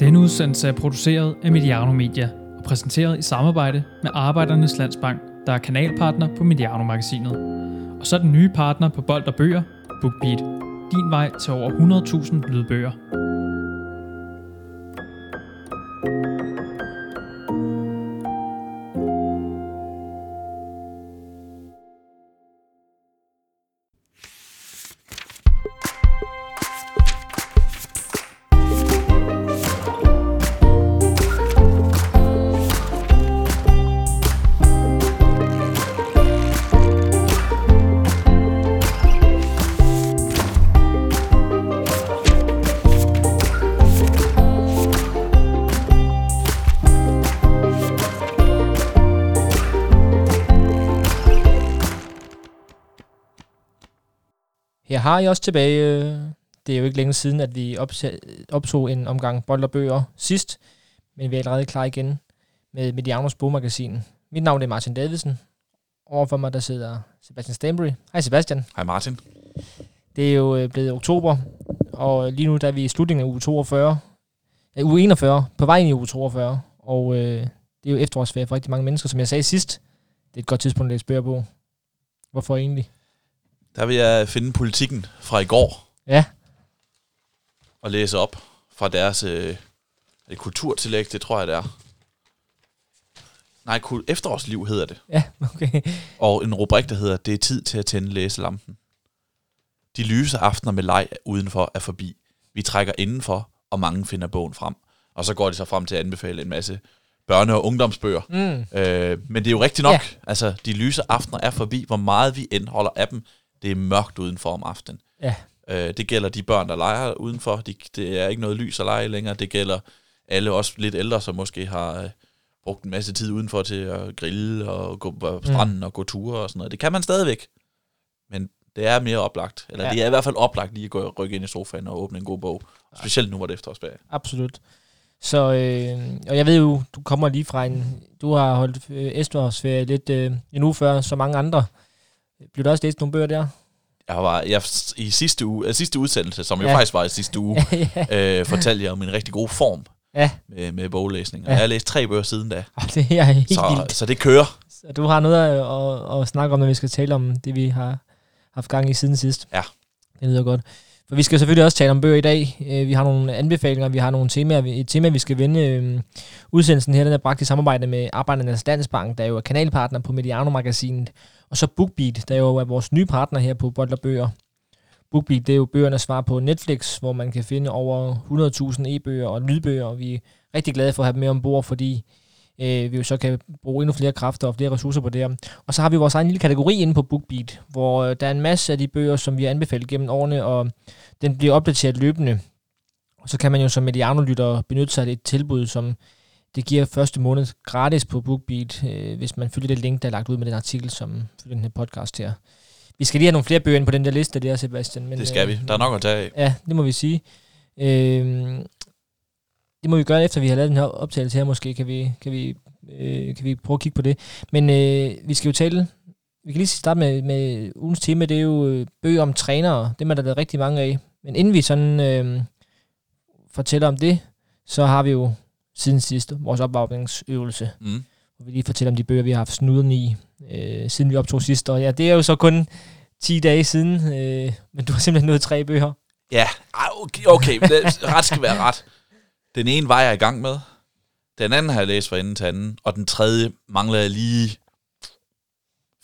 Denne udsendelse er produceret af Mediano Media og præsenteret i samarbejde med Arbejdernes Landsbank, der er kanalpartner på Mediano-magasinet. Og så den nye partner på Bold og Bøger, BookBeat. Din vej til over 100.000 lydbøger. I også tilbage. Det er jo ikke længe siden, at vi optog en omgang bold og bøger sidst, men vi er allerede klar igen med Medianos bogmagasin. Mit navn er Martin Davidsen. Overfor mig der sidder Sebastian Stanbury. Hej Sebastian. Hej Martin. Det er jo øh, blevet oktober, og lige nu der er vi i slutningen af uge 42, ja, uge 41, på vej ind i uge 42, og øh, det er jo efterårsferie for rigtig mange mennesker, som jeg sagde sidst. Det er et godt tidspunkt at læse bøger på. Hvorfor egentlig? Der vil jeg finde politikken fra i går. Ja. Og læse op fra deres øh, det kulturtillæg, det tror jeg, det er. Nej, efterårsliv hedder det. Ja, okay. Og en rubrik, der hedder, det er tid til at tænde læselampen. De lyse aftener med leg udenfor er forbi. Vi trækker indenfor, og mange finder bogen frem. Og så går de så frem til at anbefale en masse børne- og ungdomsbøger. Mm. Øh, men det er jo rigtigt nok. Ja. Altså, de lyse aftener er forbi. Hvor meget vi end holder af dem, det er mørkt udenfor om aftenen. Ja. Øh, det gælder de børn, der leger udenfor. De, det er ikke noget lys at lege længere. Det gælder alle også lidt ældre, som måske har øh, brugt en masse tid udenfor til at grille og gå på stranden mm. og gå ture og sådan noget. Det kan man stadigvæk. Men det er mere oplagt. Eller ja. det er i hvert fald oplagt lige at gå rykke ind i sofaen og åbne en god bog. Specielt nu, hvor det efterårsferie. Absolut. Så, øh, og jeg ved jo, du kommer lige fra en, du har holdt øh, efterårsferie lidt øh, en uge før, så mange andre. Blev der også læst nogle bøger der? Jeg var jeg, i sidste uge, uh, sidste udsendelse, som ja. jo faktisk var i sidste uge, ja. øh, fortalte jeg om en rigtig god form ja. med, med boglæsning. Og ja. jeg har læst tre bøger siden da. det er helt så, vildt. så det kører. Så du har noget at, at, at snakke om, når vi skal tale om det, vi har haft gang i siden sidst. Ja. Det lyder godt. For vi skal selvfølgelig også tale om bøger i dag. Øh, vi har nogle anbefalinger, vi har nogle temaer. Et tema, vi skal vende øh, udsendelsen her, den er bragt i samarbejde med Arbejdernes Landsbank, der jo er kanalpartner på Mediano-magasinet. Og så BookBeat, der jo er vores nye partner her på Bottler Bøger. BookBeat, det er jo bøgernes svar på Netflix, hvor man kan finde over 100.000 e-bøger og lydbøger, og vi er rigtig glade for at have dem med ombord, fordi øh, vi jo så kan bruge endnu flere kræfter og flere ressourcer på det her. Og så har vi vores egen lille kategori inde på BookBeat, hvor øh, der er en masse af de bøger, som vi har anbefalet gennem årene, og den bliver opdateret løbende. Og så kan man jo som Mediano-lytter benytte sig af et tilbud, som det giver første måned gratis på BookBeat, øh, hvis man følger det link, der er lagt ud med den artikel, som følger den her podcast her. Vi skal lige have nogle flere bøger ind på den der liste der, Sebastian. Men, det skal øh, vi. Der er nok at tage af. Ja, det må vi sige. Øh, det må vi gøre, efter vi har lavet den her optagelse her, måske kan vi, kan vi, øh, kan vi prøve at kigge på det. Men øh, vi skal jo tale, vi kan lige starte med, med ugens tema, det er jo øh, bøger om trænere. Det er der været rigtig mange af. Men inden vi sådan øh, fortæller om det, så har vi jo siden sidst, vores opvarmningsøvelse, mm. hvor vi lige fortæller om de bøger, vi har haft snuden i, øh, siden vi optog sidst. Og ja, det er jo så kun 10 dage siden, øh, men du har simpelthen nået tre bøger. Ja, okay, okay ret skal være ret. Den ene var jeg i gang med, den anden har jeg læst fra enden til anden, og den tredje mangler jeg lige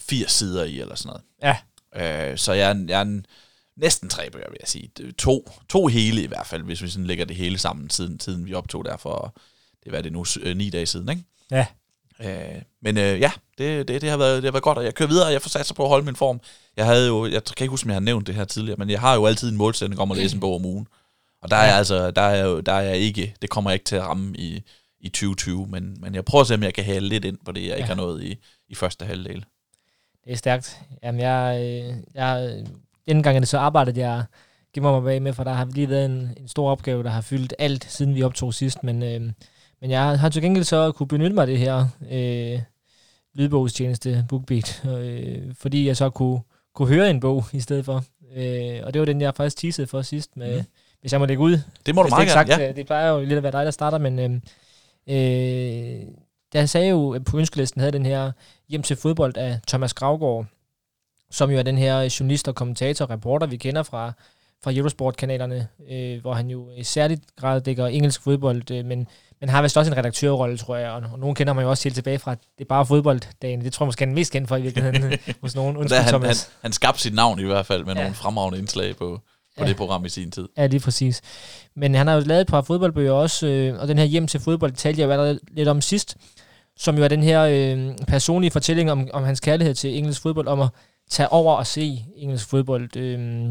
80 sider i, eller sådan noget. Ja. Øh, så jeg, jeg er en, næsten tre bøger, vil jeg sige. To, to hele i hvert fald, hvis vi sådan lægger det hele sammen, siden, siden vi optog der for det var det nu, øh, ni dage siden, ikke? Ja. Øh, men øh, ja, det, det, det, har været, det har været godt, og jeg kører videre, og jeg får sat sig på at holde min form. Jeg havde jo, jeg kan ikke huske, om jeg har nævnt det her tidligere, men jeg har jo altid en målsætning om at læse en bog om ugen. Og der er jeg altså, der er, jo, der er jeg ikke, det kommer jeg ikke til at ramme i, i 2020, men, men jeg prøver at se, om jeg kan have lidt ind på det, jeg ja. ikke har nået i, i første halvdel. Det er stærkt. Jamen, jeg, øh, jeg, den gang det så arbejdede jeg gemmer mig bag med, for der har lige været en, en stor opgave, der har fyldt alt, siden vi optog sidst, men øh, men jeg har til gengæld så kunne benytte mig af det her øh, lydbogstjeneste BookBeat, øh, fordi jeg så kunne, kunne høre en bog i stedet for. Øh, og det var den, jeg faktisk teasede for sidst med, mm. hvis jeg må lægge ud. Det må du meget gerne. sagt, Ja. øh, Det plejer jo lidt at være dig, der starter, men øh, øh, der sagde jo, at på ønskelisten havde den her hjem til fodbold af Thomas Gravgaard, som jo er den her journalist og kommentator og reporter, vi kender fra, fra Eurosport-kanalerne, øh, hvor han jo i særligt grad dækker engelsk fodbold, øh, men, men har vist også en redaktørrolle, tror jeg, og, og nogen kender man jo også helt tilbage fra, det er bare fodbolddagen. Det tror jeg måske, han er mest kendt for i virkeligheden hos nogen. Undskyld, han, han, Thomas. han skabte sit navn i hvert fald med Ja. nogle fremragende indslag på, på Ja. det program i sin tid. Ja, lige præcis. Men han har jo lavet et par fodboldbøger også, øh, og den her hjem til fodbold talte jeg jo allerede lidt om sidst, som jo er den her øh, personlige fortælling om, om hans kærlighed til engelsk fodbold, om at tage over og se engelsk fodbold. Øh,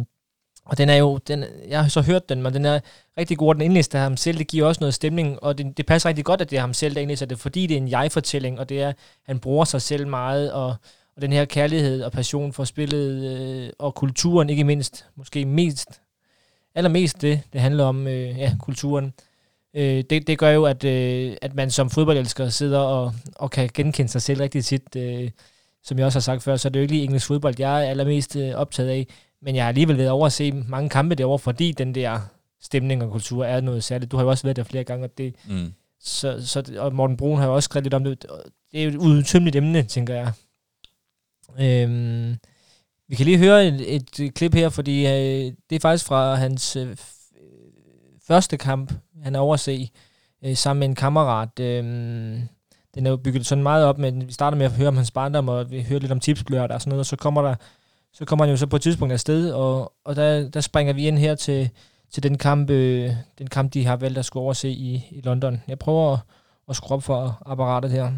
og den er jo, den, jeg har så hørt den, men den er rigtig god, den indlæste af ham selv, det giver også noget stemning, og det, det passer rigtig godt, at det er ham selv, der indlæser det, fordi det er en jeg-fortælling, og det er, han bruger sig selv meget, og, og den her kærlighed og passion for spillet, øh, og kulturen ikke mindst, måske mest allermest det, det handler om, øh, ja, kulturen. Øh, det, det gør jo, at, øh, at man som fodboldelsker sidder og, og kan genkende sig selv rigtig tit. Øh, som jeg også har sagt før, så er det jo ikke lige engelsk fodbold, jeg er allermest øh, optaget af. Men jeg har alligevel været over at se mange kampe derovre, fordi den der stemning og kultur er noget særligt. Du har jo også været der flere gange, og, det, Mm. så, så, og Morten Brun har jo også skrevet lidt om det. Det er jo et udtømmeligt emne, tænker jeg. Øhm, vi kan lige høre et, et, klip her, fordi øh, det er faktisk fra hans øh, øh, første kamp, han er overse øh, sammen med en kammerat. Øh, den er jo bygget sådan meget op, men vi starter med at høre om hans barndom, og vi hører lidt om tipsblørt og sådan noget, og så kommer der så kommer han jo så på et tidspunkt afsted, og, og der, der springer vi ind her til, til den kamp, øh, den kamp, de har valgt at skulle overse i, i London. Jeg prøver at, at skrue op for apparatet her.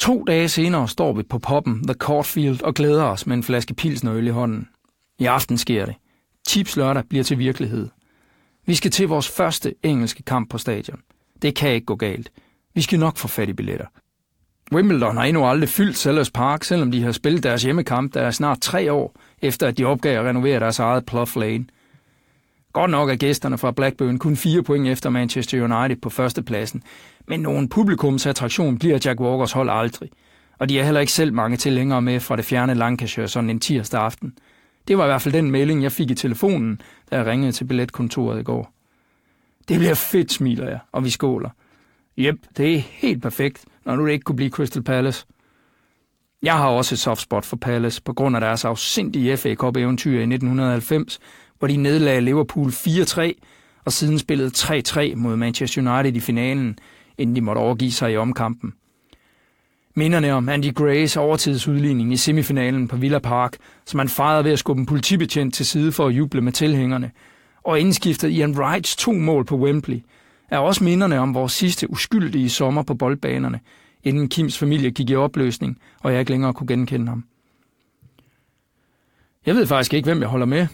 To dage senere står vi på poppen The Courtfield og glæder os med en flaske pilsnøl i hånden. I aften sker det. Chips lørdag bliver til virkelighed. Vi skal til vores første engelske kamp på stadion. Det kan ikke gå galt. Vi skal nok få fat i billetter. Wimbledon har endnu aldrig fyldt Sellers Park, selvom de har spillet deres hjemmekamp, der er snart tre år, efter at de opgav at renovere deres eget Plough Lane. Godt nok er gæsterne fra Blackburn kun fire point efter Manchester United på førstepladsen, men nogen publikumsattraktion bliver Jack Walkers hold aldrig. Og de er heller ikke selv mange tilhængere med fra det fjerne Lancashire sådan en tirsdag aften. Det var i hvert fald den melding, jeg fik i telefonen, da jeg ringede til billetkontoret i går. Det bliver fedt, smiler jeg, og vi skåler. Jep, det er helt perfekt, når nu det ikke kunne blive Crystal Palace. Jeg har også et soft spot for Palace på grund af deres afsindige FA Cup-eventyr i 1990, hvor de nedlagde Liverpool 4-3 og siden spillede 3-3 mod Manchester United i finalen, inden de måtte overgive sig i omkampen. Minderne om Andy Grays overtidsudligning i semifinalen på Villa Park, som han fejrede ved at skubbe en politibetjent til side for at juble med tilhængerne, og indskiftet Ian Wrights to mål på Wembley, er også minderne om vores sidste uskyldige sommer på boldbanerne, inden Kims familie gik i opløsning, og jeg ikke længere kunne genkende ham. Jeg ved faktisk ikke, hvem jeg holder med.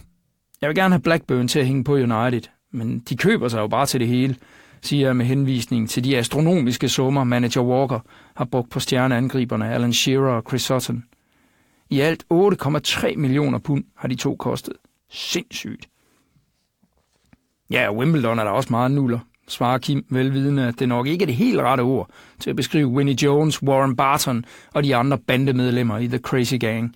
Jeg vil gerne have Blackburn til at hænge på United, men de køber sig jo bare til det hele, siger jeg med henvisning til de astronomiske summer, manager Walker har brugt på stjerneangriberne Alan Shearer og Chris Sutton. I alt 8,3 millioner pund har de to kostet. Sindssygt. Ja, Wimbledon er der også meget nuller, svarer Kim velvidende, at det nok ikke er det helt rette ord til at beskrive Winnie Jones, Warren Barton og de andre bandemedlemmer i The Crazy Gang.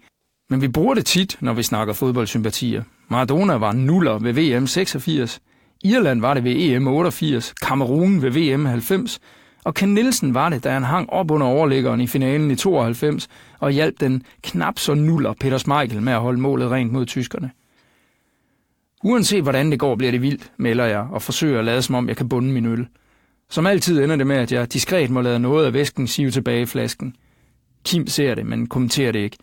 Men vi bruger det tit, når vi snakker fodboldsympatier. Maradona var nuller ved VM 86, Irland var det ved EM 88, Kamerun ved VM 90, og Ken Nielsen var det, da han hang op under overliggeren i finalen i 92 og hjalp den knap så nuller Peter Schmeichel med at holde målet rent mod tyskerne. Uanset hvordan det går, bliver det vildt, melder jeg og forsøger at lade som om, jeg kan bunde min øl. Som altid ender det med, at jeg diskret må lade noget af væsken sive tilbage i flasken. Kim ser det, men kommenterer det ikke.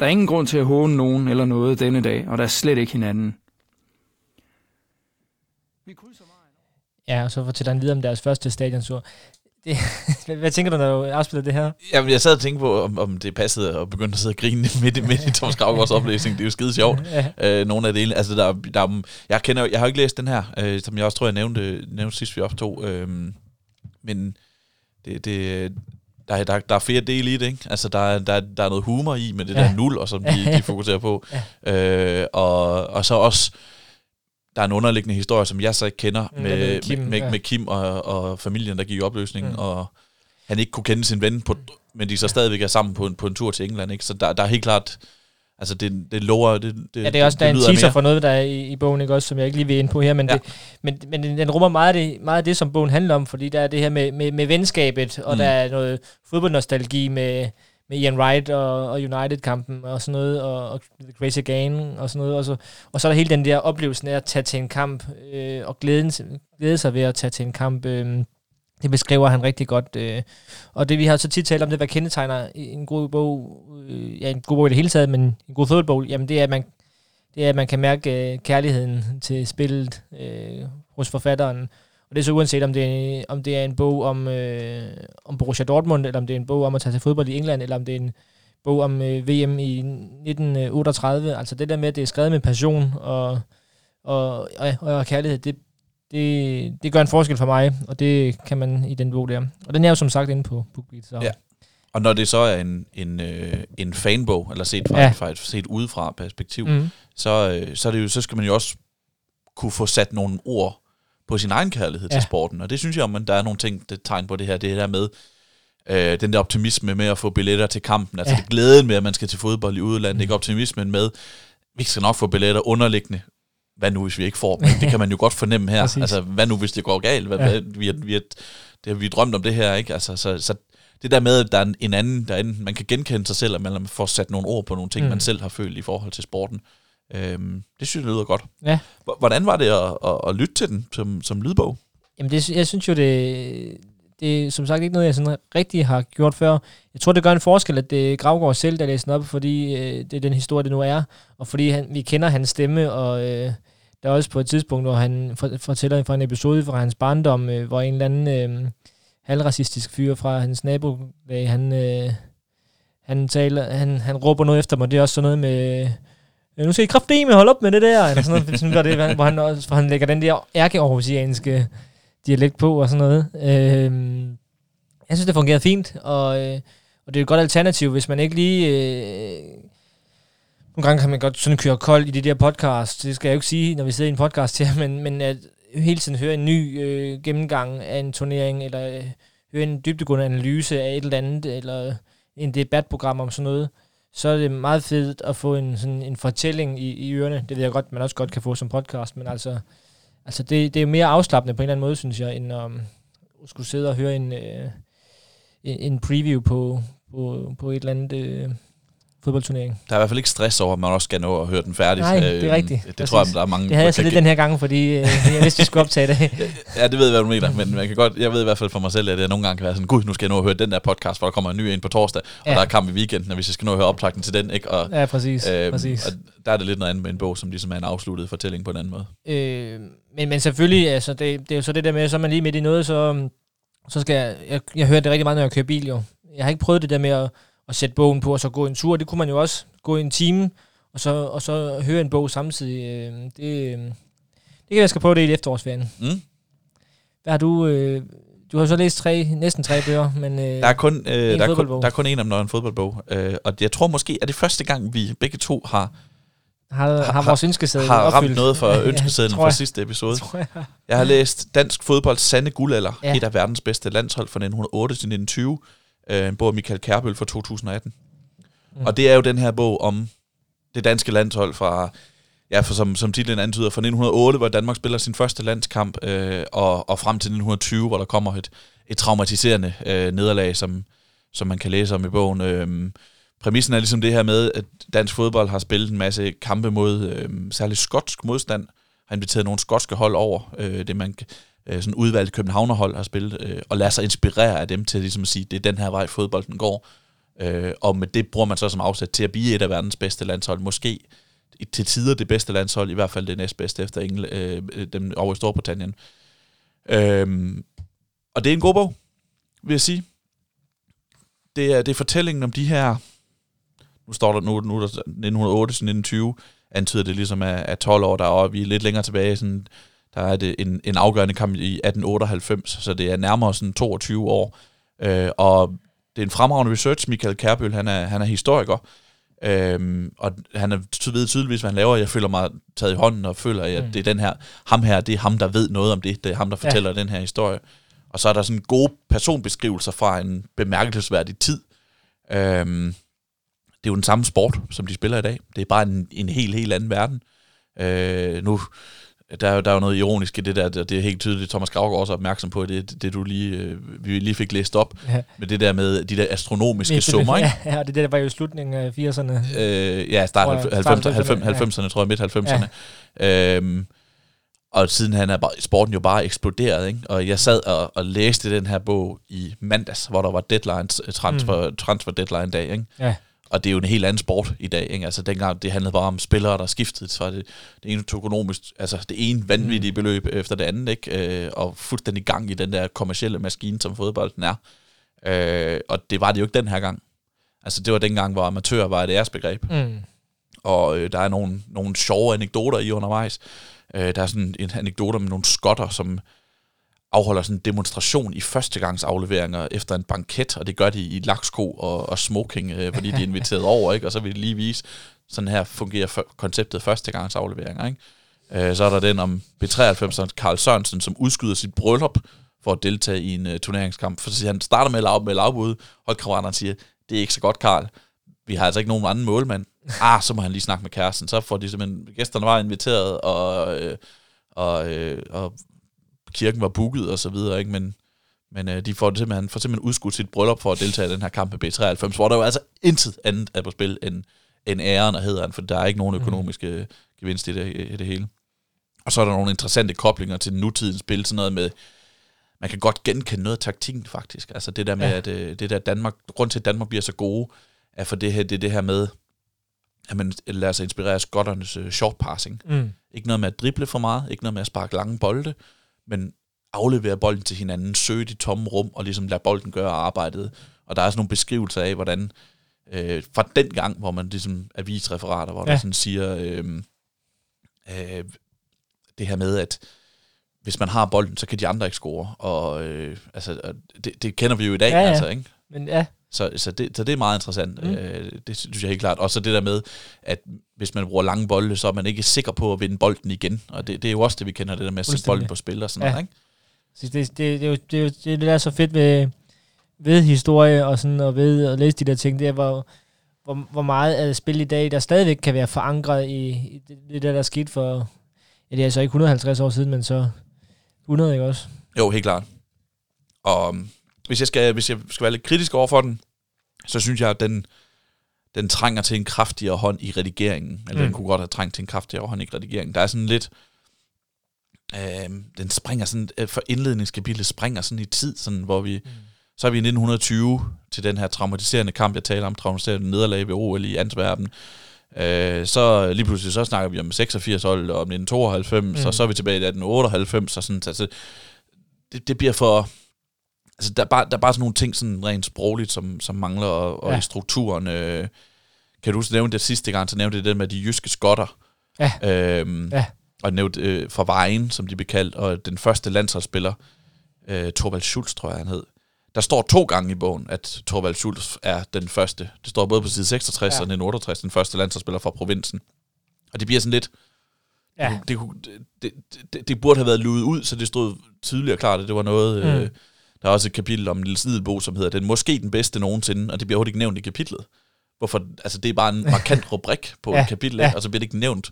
Der er ingen grund til at håne nogen eller noget denne dag, og der er slet ikke hinanden. Vi krydser vejen. Ja, og så fortæller han videre om deres første stadionsur. Det, hvad, hvad tænker du, når du afspiller det her? Jamen, jeg sad og tænkte på, om, om det passede at begynde at sidde og grine midt, i- midt i Thomas Gravgaards oplæsning. Det er jo skide sjovt. Ja. Øh, nogle af delene. Altså, der, er- der, er- jeg, kender, jeg har jo ikke læst den her, øh, som jeg også tror, jeg nævnte, nævnte sidst, vi optog. Øh, men det, det, der, er- der, der er flere dele i det, ikke? Altså, der, er- der, er- der er noget humor i, med det Ja. der nul, og som de, de fokuserer på. Øh, og, og så også, der er en underliggende historie, som jeg så ikke kender, Mm, med, med Kim, med, ja. med Kim og, og familien, der gik i opløsning, Mm. mm. og han ikke kunne kende sin ven, på, men de så stadigvæk er sammen på en, på en tur til England, ikke? Så der, der er helt klart, Altså, det, det lover... Det, det, Ja, det er også det, der er en teaser mere. for noget, der er i, i bogen, ikke også, som jeg ikke lige vil ind på her, men, Ja. det, men, men den, rummer meget af, det, meget af det, som bogen handler om, fordi der er det her med, med, med venskabet, og Mm. mm. der er noget fodboldnostalgi med, med Ian Wright og, og United-kampen og sådan noget, og, og The Crazy Again og sådan noget, og så, og så er der hele den der oplevelsen af at tage til en kamp, øh, og glæden, glæde sig ved at tage til en kamp, øh, det beskriver han rigtig godt. Øh. Og det vi har så tit talt om, det hvad kendetegner en god bog, øh, ja en god bog i det hele taget, men en god fodboldbog, jamen det er, at man, det er, at man kan mærke øh, kærligheden til spillet øh, hos forfatteren. Og det er så uanset, om det er, om det er en bog om, øh, om Borussia Dortmund, eller om det er en bog om at tage til fodbold i England, eller om det er en bog om øh, VM i 1938. Altså det der med, at det er skrevet med passion og, og, og, og kærlighed, det, det, det gør en forskel for mig, og det kan man i den bog der. Og den er jo som sagt inde på BookBeat. Så. Ja. Og når det så er en, en, øh, en fanbog, eller set fra, Ja. fra et set udefra perspektiv. Mm. så, øh, så, er det jo, så skal man jo også kunne få sat nogle ord på sin egen kærlighed ja. Til sporten. Og det synes jeg, at der er nogle ting, der tegn på det her. Det der med øh, den der optimisme med at få billetter til kampen. Altså ja. Det glæden med, at man skal til fodbold i udlandet. Mm. Ikke optimismen med, vi skal nok få billetter underliggende. Hvad nu, hvis vi ikke får dem? Det kan man jo godt fornemme her. Præcis. altså, hvad nu, hvis det går galt? Hvad, Ja. hvad, vi, har, vi, har, det har vi drømt om det her, ikke? Altså, så, så det der med, at der er en- en anden, der enten, man kan genkende sig selv, eller man får sat nogle ord på nogle ting. Mm. man selv har følt i forhold til sporten. Øhm, det synes jeg lyder godt. Ja. Hvordan var det at, at, at lytte til den som, som lydbog? Jamen, det, jeg synes jo, det, det er som sagt ikke noget, jeg sådan rigtig har gjort før. Jeg tror, det gør en forskel, at det er Gravgaard selv, der læser den op, fordi øh, det er den historie, det nu er, og fordi han, vi kender hans stemme, og øh, der er også på et tidspunkt, hvor han for, fortæller fra en episode fra hans barndom, øh, hvor en eller anden øh, halvracistisk fyr fra hans nabolag, han, øh, han, taler, han, han råber noget efter mig. Det er også sådan noget med... "Øh, Øh, nu skal I kraftedeme holde op med det der, eller sådan noget, sådan, var det, hvor, han, også, hvor han lægger den der ærkeaarhusianske dialekt på og sådan noget. Øhm, jeg synes, det fungerede fint, og, øh, og det er et godt alternativ, hvis man ikke lige... Øh, nogle gange kan man godt sådan køre kold i de der podcast. Det skal jeg jo ikke sige, når vi sidder i en podcast her, men, men at hele tiden høre en ny øh, gennemgang af en turnering, eller øh, høre en dybdegående analyse af et eller andet, eller en debatprogram om sådan noget, så er det meget fedt at få en, sådan en fortælling i, i ørerne. Det ved jeg godt, man også godt kan få som podcast, men altså, altså det, det er mere afslappende på en eller anden måde, synes jeg, end um, at skulle sidde og høre en, øh, en, en preview på, på, på et eller andet øh, fodboldturnering. Der er i hvert fald ikke stress over, at man også skal nå at høre den færdig. Nej, det er rigtigt. Det Præcis. tror jeg, der er mange... Det havde jeg så lidt den her gang, fordi øh, jeg vidste, vi skulle optage det. Ja, det ved jeg, hvad du mener, men man kan godt, jeg ved i hvert fald for mig selv, at jeg nogle gange kan være sådan, gud, nu skal jeg nå at høre den der podcast, for der kommer en ny ind på torsdag, og Ja. der er kamp i weekenden, og hvis jeg skal nå at høre optakten til den, ikke? Og, Ja, præcis. øhm, præcis. og der er det lidt noget andet med en bog, som ligesom er en afsluttet fortælling på en anden måde. Øh, men, men selvfølgelig, altså, det, det er jo så det der med, så er man lige midt i noget, så, så skal jeg, jeg, jeg hører det rigtig meget, når jeg kører bil jo. Jeg har ikke prøvet det der med at, at sætte bogen på og så gå en tur. Det kunne man jo også gå en time, og så, og så høre en bog samtidig. Øh, det, øh, det kan jeg skal prøve det i efterårsferien. Mm? Hvad har du... Øh, du har så læst tre, næsten tre bøger, men... Øh, Der er kun, øh, der, er kun, der er kun en der er en fodboldbog. Øh, og jeg tror måske, at det første gang, vi begge to har, har, har vores ønskeseddel har ramt opfyldt. noget for Ja, ønskesedlen tror fra sidste episode. Tror jeg. Jeg har læst Dansk Fodbold Sande Guldalder, Ja. ja. et af verdens bedste landshold fra 1908 til 1920. Øh, en bog af Michael Kærbøl fra 2018. Mm. Og det er jo den her bog om det danske landshold fra, ja, for som, som titlen antyder, fra 1908, hvor Danmark spiller sin første landskamp, øh, og, og frem til 1920, hvor der kommer et, et traumatiserende øh, nederlag, som, som man kan læse om i bogen. Øh, præmissen er ligesom det her med, at dansk fodbold har spillet en masse kampe mod øh, særligt skotsk modstand, har inviteret nogle skotske hold over, øh, det man øh, sådan udvalgt københavnerhold har spillet, øh, og lader sig inspirere af dem til ligesom at sige, det er den her vej fodbolden går. Øh, og med det bruger man så som afsæt til at blive et af verdens bedste landshold. Måske til tider det bedste landshold, i hvert fald det næstbedste efter Engel, øh, dem over i Storbritannien. Øh, og det er en god bog, vil jeg sige. Det er, det er fortællingen om de her, nu står der nu, nu der 1908 til 1920, antyder det ligesom af, af 12 år deroppe, vi er lidt længere tilbage, sådan, der er det en, en afgørende kamp i 1898, så det er nærmere sådan 22 år. Øh, og det er en fremragende research, Michael Kærbøl, han er, han er historiker, øhm, og han er ved tydeligvis, hvad han laver. Jeg føler mig taget i hånden og føler, at Mm. det er den her, ham her, det er ham, der ved noget om det. Det er ham, der fortæller ja. den her historie. Og så er der sådan gode personbeskrivelser fra en bemærkelsesværdig tid. Øhm, det er jo den samme sport, som de spiller i dag. Det er bare en, en helt, helt anden verden. Øh, nu, der er, jo, der er jo noget ironisk i det der, det er helt tydeligt, Thomas Gravgaard også er opmærksom på, det, det du lige, øh, vi lige fik læst op, ja. med det der med de der astronomiske det, summer, ikke? Ja, ja, det der var jo i slutningen af 80'erne. Øh, ja, start 90'erne, 90, 90, ja. tror jeg, midt 90'erne. Ja. Øhm, og siden han er bare, sporten jo bare eksploderet, ikke? og jeg sad og, og læste den her bog i mandags, hvor der var deadline, transfer, mm. transfer deadline dag, ikke? Ja. Og det er jo en helt anden sport i dag. Ikke? Altså dengang det handlede bare om spillere, der skiftede, så var det, det ene økonomisk, altså det ene vanvittige mm. beløb efter det andet, ikke? Øh, og fuldstændig gang i den der kommercielle maskine, som fodbolden er. Øh, og det var det jo ikke den her gang. Altså det var dengang, hvor amatør var et æresbegreb. Mm. Og øh, der er nogle, nogle sjove anekdoter i undervejs. Øh, der er sådan en anekdote med nogle skotter, som afholder sådan en demonstration i førstegangsafleveringer efter en banket, og det gør de i laksko og, og smoking, øh, fordi de er inviteret over, ikke? og så vil de lige vise, sådan her fungerer f- konceptet førstegangsafleveringer. Ikke? Øh, så er der den om B93, Karl Sørensen, som udskyder sit bryllup for at deltage i en øh, turneringskamp. For han starter med at lave, med lavbud, holdkammeraterne siger, det er ikke så godt, Karl. Vi har altså ikke nogen anden målmand. Ah, så må han lige snakke med kæresten. Så får de simpelthen, gæsterne var inviteret, og, øh, og, øh, og kirken var booket og så videre, ikke? men, men øh, de får simpelthen, får simpelthen udskudt sit bryllup for at deltage i den her kamp med B93, hvor der jo altså intet andet er på spil end, end æren og hederen, for der er ikke nogen mm. økonomiske mm. gevinst i det, i det hele. Og så er der nogle interessante koblinger til nutidens spil, sådan noget med, man kan godt genkende noget af taktikken faktisk. Altså det der med, ja. at øh, det der Danmark, grund til, at Danmark bliver så gode, er for det her, det, det her med, at man lader sig inspirere af skotternes uh, short passing. Mm. Ikke noget med at drible for meget, ikke noget med at sparke lange bolde, men aflevere bolden til hinanden, søge de tomme rum, og ligesom lade bolden gøre arbejdet. Og der er sådan nogle beskrivelser af, hvordan øh, fra den gang, hvor man ligesom avisreferater, hvor ja. der sådan siger øh, øh, det her med, at hvis man har bolden, så kan de andre ikke score. Og øh, altså, det, det kender vi jo i dag, ja, ja. altså, ikke? Men ja, så, så, det, så det er meget interessant. Mm. Øh, det synes jeg helt klart. Og så det der med, at hvis man bruger lange bolde, så er man ikke sikker på at vinde bolden igen. Og det, det er jo også det, vi kender, det der med at sætte bolden på spil og sådan ja. noget. Ikke? Så det, det, det, er jo, det, er jo, det, det er så fedt ved, ved historie og sådan, og ved at læse de der ting, det er, hvor, hvor, hvor meget af spil i dag, der stadigvæk kan være forankret i, i det, det der, der skete for, ja, det er så ikke 150 år siden, men så 100, ikke også? Jo, helt klart. Og hvis jeg skal, hvis jeg skal være lidt kritisk over for den, så synes jeg, at den, den trænger til en kraftigere hånd i redigeringen. Eller mm. den kunne godt have trængt til en kraftigere hånd i redigeringen. Der er sådan lidt... Øh, den springer sådan... Øh, for indledningskapitlet springer sådan i tid, sådan, hvor vi... Mm. Så er vi i 1920 til den her traumatiserende kamp, jeg taler om, traumatiserende nederlag ved OL i Antwerpen. Øh, så lige pludselig så snakker vi om 86 hold og om 1992, mm. og så er vi tilbage i 1898, og sådan, altså, det, det bliver for altså, der, er bare, der er bare sådan nogle ting, sådan rent sprogligt, som, som mangler, og, og ja. i strukturen. Øh, kan du huske nævne det sidste gang, så nævnte det det med de jyske skotter. Ja. Øhm, ja. Og nævnte øh, fra Vejen, som de blev kaldt, og den første landsholdsspiller, øh, Torvald Schultz, tror jeg, han hed. Der står to gange i bogen, at Torvald Schultz er den første. Det står både på side 66 ja. og 1968, den første landsholdsspiller fra provinsen. Og det bliver sådan lidt... Ja. Det, det, det, det, det burde have været luet ud, så det stod tydeligt og klart, at det var noget... Mm. Øh, der er også et kapitel om Niels Nidelbo, som hedder Den måske den bedste nogensinde, og det bliver overhovedet ikke nævnt i kapitlet. Hvorfor? Altså, det er bare en markant rubrik på ja, et kapitel, ja. og så bliver det ikke nævnt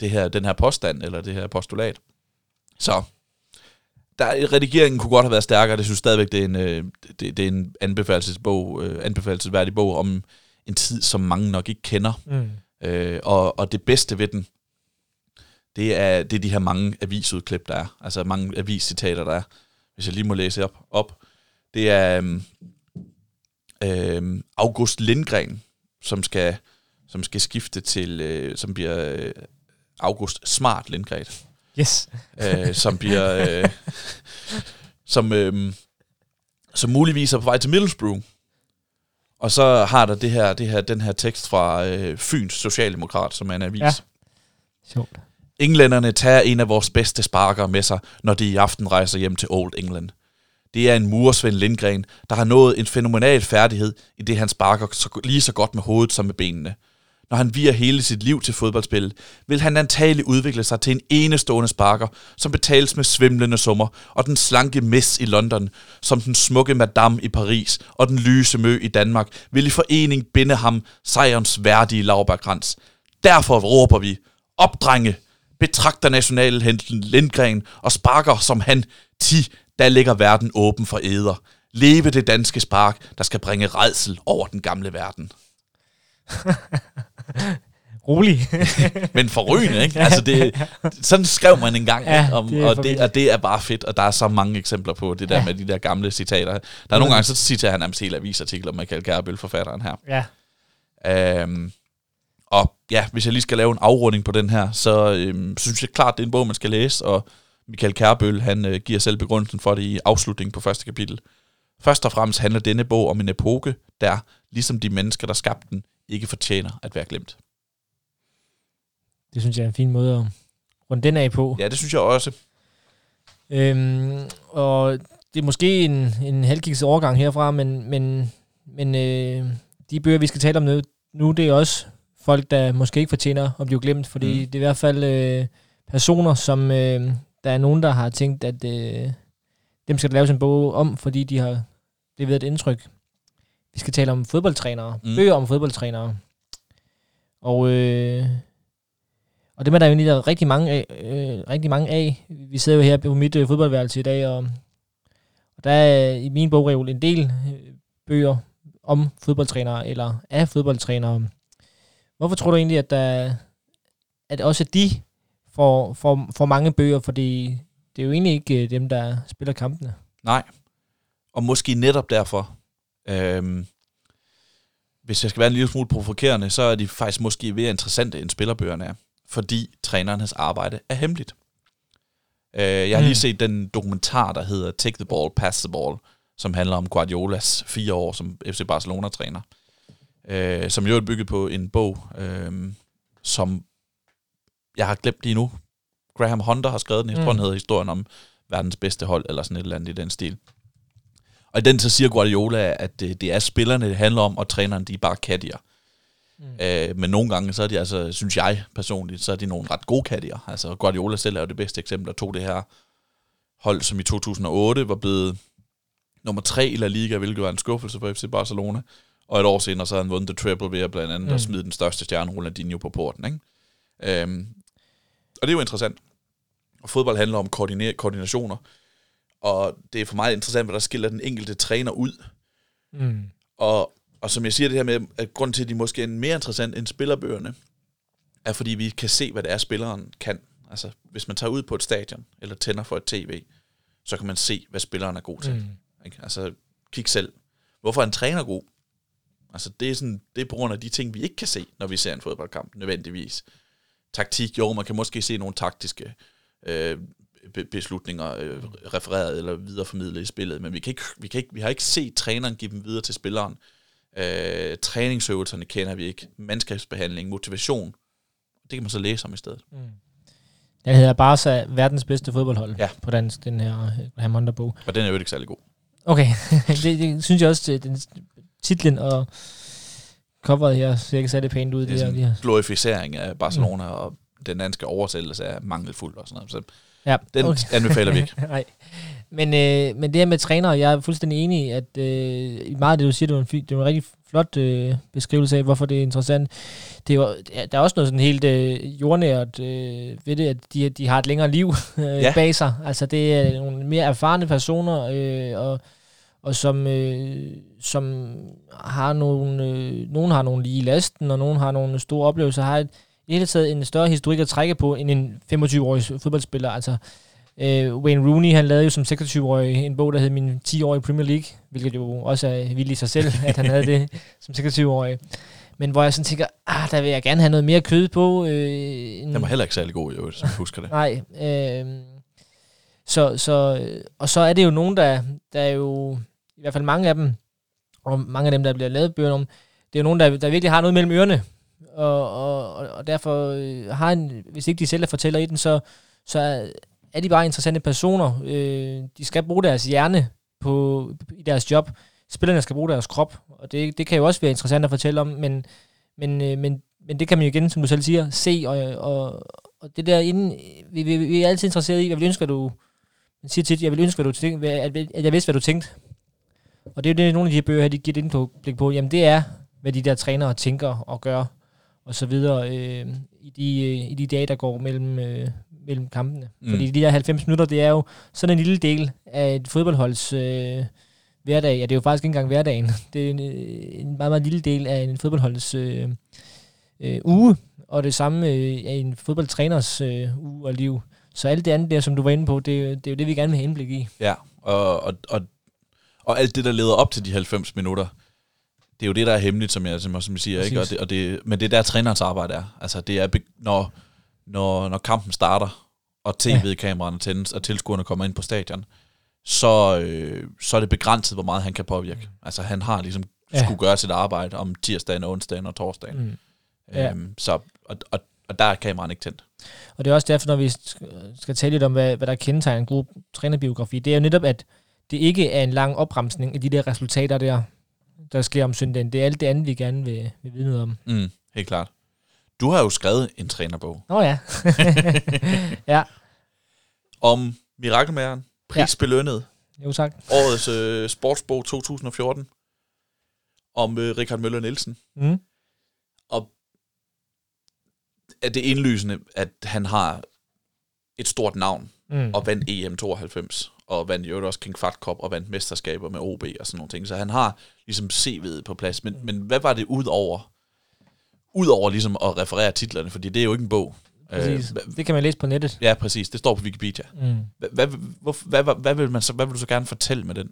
det her, den her påstand, eller det her postulat. Så der, redigeringen kunne godt have været stærkere. Det synes stadigvæk, det er en, øh, det, det er en anbefalelsesbog, øh, anbefalelsesværdig bog om en tid, som mange nok ikke kender. Mm. Øh, og, og det bedste ved den, det er, det er de her mange avisudklip, der er. Altså mange aviscitater, der er hvis jeg lige må læse op, op det er øhm, August Lindgren, som skal, som skal skifte til, øh, som bliver øh, August Smart Lindgren. Yes. øh, som bliver, øh, som, øh, som muligvis er på vej til Middlesbrough. Og så har der det her, det her, den her tekst fra øh, Fyns Socialdemokrat, som er en avis. Ja. Sjovt. Englænderne tager en af vores bedste sparker med sig, når de i aften rejser hjem til Old England. Det er en muresvend Lindgren, der har nået en fænomenal færdighed i det, han sparker så, lige så godt med hovedet som med benene. når han virer hele sit liv til fodboldspil, vil han antageligt udvikle sig til en enestående sparker, som betales med svimlende summer, og den slanke mess i London, som den smukke Madame i Paris og den lyse Mø i Danmark, vil i forening binde ham sejrens værdige lavbærkrans. Derfor råber vi, opdrenge, betragter nationalhelten Lindgren og sparker som han, ti, der ligger verden åben for æder. Leve det danske spark, der skal bringe redsel over den gamle verden. Rolig. Men forrygende, ikke? Altså det, sådan skrev man engang, Ja? Om, det og, det, og det er bare fedt, og der er så mange eksempler på det der Ja. med de der gamle citater. Der er nogle gange, så citerer han nærmest hele avisartikler med Michael Kærbøl, forfatteren her. ja. Øhm, og ja, hvis jeg lige skal lave en afrunding på den her, så øhm, synes jeg klart, det er en bog, man skal læse, og Michael Kærbøl, han øh, giver selv begrundelsen for det i afslutningen på første kapitel. Først og fremmest handler denne bog om en epoke, der, ligesom de mennesker, der skabte den, ikke fortjener at være glemt. Det synes jeg er en fin måde at runde den af på. Ja, det synes jeg også. Øhm, og det er måske en, en halvkiks overgang herfra, men, men, men øh, de bøger, vi skal tale om nu, nu, det er også folk, der måske ikke fortjener at blive glemt, fordi Mm. det er i hvert fald øh, personer, som øh, der er nogen, der har tænkt, at øh, dem skal der laves en bog om, fordi de har leveret et indtryk. Vi skal tale om fodboldtrænere, Mm. bøger om fodboldtrænere. Og, øh, og dem er der jo der er rigtig mange af. Øh, rigtig mange af. Vi sidder jo her på mit øh, fodboldværelse i dag, og, og der er i min bogreol en del øh, bøger om fodboldtrænere, eller af fodboldtrænere. Hvorfor tror du egentlig, at, der, at også de får, får, får mange bøger, fordi det er jo egentlig ikke øh, dem, der spiller kampene. Nej. Og måske netop derfor, øhm, hvis jeg skal være en lille smule provokerende, så er de faktisk måske mere interessante, end spillerbøgerne er. Fordi trænernes arbejde er hemmeligt. Øh, jeg har Mm. lige set den dokumentar, der hedder Take the Ball, Pass the Ball, som handler om Guardiolas fire år som FC Barcelona-træner. Øh, som jo er bygget på en bog, øh, som jeg har glemt lige nu. Graham Hunter har skrevet den. Jeg tror, Mm. den hedder historien om verdens bedste hold, eller sådan et eller andet i den stil. Og i den så siger Guardiola, at det, det er spillerne, det handler om, og træneren, de er bare kattier. Mm. Øh, men nogle gange, så er de altså, synes jeg personligt, så er de nogle ret gode kattier. Altså Guardiola selv er jo det bedste eksempel, der tog det her hold, som i 2008 var blevet nummer tre i La Liga, hvilket var en skuffelse for FC Barcelona. Og et år senere, så havde han vundet the triple ved at blandt andet mm. At smide den største stjerne, Ronaldinho, på porten. Ikke? Øhm, og det er jo interessant. Og fodbold handler om koordine- koordinationer. Og det er for mig interessant, hvad der skiller den enkelte træner ud. Mm. Og, og som jeg siger det her med, at grunden til, at de måske er mere interessant end spillerbøgerne, er fordi vi kan se, hvad det er, spilleren kan. Altså, hvis man tager ud på et stadion, eller tænder for et tv, så kan man se, hvad spilleren er god til. Mm. Ikke? Altså, kig selv. Hvorfor er en træner god? Altså, det er, sådan, det er på grund af de ting, vi ikke kan se, når vi ser en fodboldkamp, nødvendigvis. Taktik, jo, man kan måske se nogle taktiske øh, be- beslutninger øh, refereret eller videreformidlet i spillet, men vi, kan ikke, vi, kan ikke, vi har ikke set træneren give dem videre til spilleren. Øh, træningsøvelserne kender vi ikke. Mandskabsbehandling, motivation. Det kan man så læse om i stedet. Mm. Den hedder Barca, verdens bedste fodboldhold Ja. på dansk, den her øh, Graham Hunter-bog. Og den er jo ikke særlig god. Okay, det, det, synes jeg også, den titlen og coveret her ser ikke særlig pænt ud. Det er Det sådan en glorificering af Barcelona, mm. og den danske oversættelse er mangelfuld og sådan noget. Så Ja, den okay. anbefaler vi ikke. Nej. Men, øh, men det her med trænere, jeg er fuldstændig enig i, at øh, meget af det, du siger, det var en, det var en rigtig flot øh, beskrivelse af, hvorfor det er interessant. Det er jo, der er også noget sådan helt øh, jordnært øh, ved det, at de, de har et længere liv øh, ja. bag sig. Altså det er nogle mere erfarne personer, øh, og, og som, øh, som har nogle, øh, nogen har nogle lige i lasten, og nogen har nogle store oplevelser, har et, i det hele taget en større historik at trække på, end en 25-årig fodboldspiller. Altså, Øh, Wayne Rooney, han lavede jo som 26-årig en bog, der hed Min 10-årige Premier League, hvilket jo også er vildt i sig selv, at han havde det som 26-årig. Men hvor jeg sådan tænker, ah, der vil jeg gerne have noget mere kød på. Øh, end, Den var heller ikke særlig god, øvrigt, som jeg husker det. Nej. Øh, så, så, og så er det jo nogen, der, der er jo, i hvert fald mange af dem, og mange af dem, der bliver lavet bøger om, det er jo nogen, der, der virkelig har noget mellem ørerne. Og, og, og, derfor øh, har en, hvis ikke de selv er fortæller i den, så, så er, er de bare interessante personer. Øh, de skal bruge deres hjerne på, i deres job. Spillerne skal bruge deres krop, og det, det kan jo også være interessant at fortælle om, men, men, øh, men men det kan man jo igen, som du selv siger, se, og, og, og det der inden, vi, vi, vi er altid interesseret i, jeg vil ønske, du, man siger tit, jeg vil ønske, at, du tænkte, at, at jeg vidste, hvad du tænkte. Og det er jo det, nogle af de her bøger her, de giver et blik på, jamen det er, hvad de der trænere tænker og gør, og så videre, øh, i, de, øh, i de dage, der går mellem, øh, mellem kampene. Mm. Fordi de der 90 minutter, det er jo sådan en lille del af et fodboldholds øh, hverdag. Ja, det er jo faktisk ikke engang hverdagen. Det er en, øh, en meget, meget lille del af en fodboldholds øh, øh, uge, og det samme øh, af en fodboldtræners øh, uge og liv. Så alt det andet der, som du var inde på, det, det er jo det, vi gerne vil have indblik i. Ja, og, og, og, og alt det, der leder op til de 90 minutter, det er jo det, der er hemmeligt, som jeg, som jeg siger. Ikke? Og det, og det, men det er der, trænerens arbejde er. Altså, det er, når, når, når kampen starter, og tv-kameraerne tændes, og tilskuerne kommer ind på stadion, så, øh, så er det begrænset, hvor meget han kan påvirke. Mm. Altså, han har ligesom ja. skulle gøre sit arbejde om tirsdagen, onsdagen og torsdagen. Mm. Ja. Øhm, så, og, og, og der er kameraen ikke tændt. Og det er også derfor, når vi skal tale lidt om, hvad, hvad der kendetegner en god trænerbiografi, det er jo netop, at det ikke er en lang opremsning af de der resultater der, der sker om søndagen. Det er alt det andet, vi gerne vil, vil vide noget om. Mm, helt klart. Du har jo skrevet en trænerbog. Åh oh, ja. ja. Om Mirakelmageren, prisbelønnet. Ja. Jo tak. Årets øh, sportsbog 2014. Om øh, Richard Møller Nielsen. Mm. Og er det indlysende, at han har et stort navn mm. og vandt EM 92 og vandt jo også King Fat Cup og vandt mesterskaber med OB og sådan nogle ting. Så han har ligesom CV'et på plads. Men, men hvad var det ud over, ud over ligesom at referere titlerne? Fordi det er jo ikke en bog. Præcis. Øh, det kan man læse på nettet. Ja, præcis. Det står på Wikipedia. Mm. Hvad, hvad, hvad, hvad, hvad, vil man så, hvad vil du så gerne fortælle med den?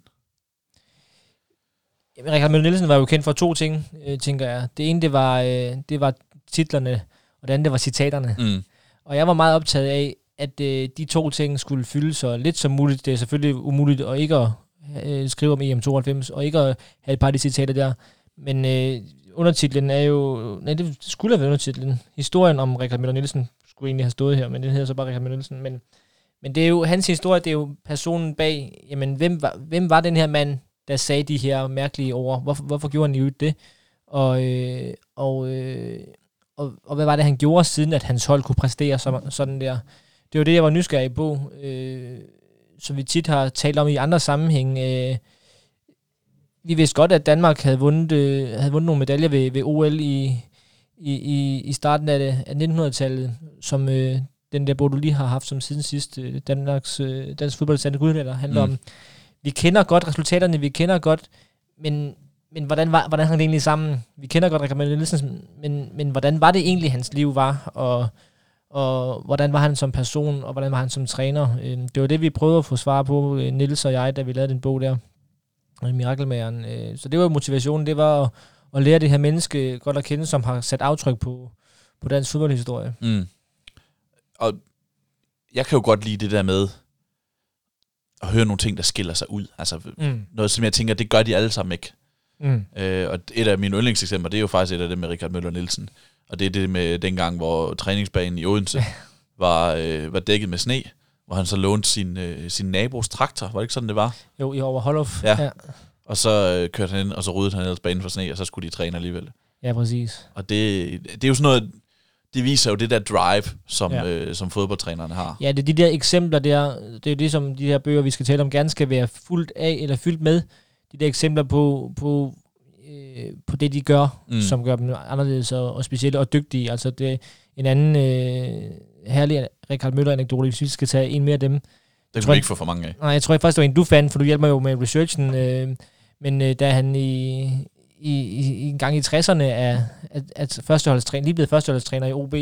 Jamen, Richard Møller Nielsen var jo kendt for to ting, øh, tænker jeg. Det ene, det var, øh, det var titlerne, og det andet, det var citaterne. Mm. Og jeg var meget optaget af, at øh, de to ting skulle fylde så lidt som muligt. Det er selvfølgelig umuligt at ikke at øh, skrive om EM92, og ikke at have et par af de citater der. Men øh, undertitlen er jo... Nej, det skulle have været undertitlen. Historien om Rikard Møller Nielsen skulle egentlig have stået her, men den hedder så bare Rikard Møller Nielsen. Men, men det er jo hans historie, det er jo personen bag, jamen, hvem var, hvem var den her mand, der sagde de her mærkelige ord? Hvorfor, hvorfor gjorde han jo det? Og, øh, og, øh, og, og hvad var det, han gjorde, siden at hans hold kunne præstere så, sådan der? Det var det, jeg var nysgerrig på, øh, som vi tit har talt om i andre sammenhæng. Øh, vi vidste godt, at Danmark havde vundet, øh, havde vundet nogle medaljer ved, ved OL i, i, i, i starten af, af 1900-tallet, som øh, den der bog, du lige har haft som siden sidst, øh, Danmarks, øh, dansk fodboldstande guldmedaljer, handler mm. om. Vi kender godt resultaterne, vi kender godt, men, men hvordan, var, hvordan hang det egentlig sammen? Vi kender godt Rikard Nielsen, men, men hvordan var det egentlig, hans liv var? Og og hvordan var han som person, og hvordan var han som træner. Øh, det var det, vi prøvede at få svar på, øh, Nils og jeg, da vi lavede den bog der, Mirakelmageren. Øh, så det var motivationen, det var at, at lære det her menneske godt at kende, som har sat aftryk på, på dansk fodboldhistorie. Mm. Og jeg kan jo godt lide det der med at høre nogle ting, der skiller sig ud. Altså mm. noget, som jeg tænker, det gør de alle sammen ikke. Mm. Øh, og et af mine yndlingseksempler, det er jo faktisk et af dem med Richard Møller Nielsen. Og det er det med dengang, hvor træningsbanen i Odense var, øh, var dækket med sne, hvor han så lånte sin, øh, sin nabos traktor. Var det ikke sådan, det var? Jo, i Overhollof. Ja. ja. Og så øh, kørte han ind, og så ryddede han ellers banen for sne, og så skulle de træne alligevel. Ja, præcis. Og det, det er jo sådan noget, det viser jo det der drive, som, ja. øh, som fodboldtrænerne har. Ja, det er de der eksempler der, det er det, som de her bøger, vi skal tale om, gerne skal være fuldt af, eller fyldt med. De der eksempler på, på øh, på det, de gør, mm. som gør dem anderledes og, og specielle og dygtige. Altså det en anden øh, herlig Richard Møller-anekdote, hvis vi skal tage en mere af dem. Det kan vi ikke få for mange af. Nej, jeg tror jeg faktisk, det var en, du fandt, for du hjælper jo med researchen. Øh, men øh, da han i, i, i, en gang i 60'erne er at, at førsteholdstræner, lige blevet førsteholdstræner i OB,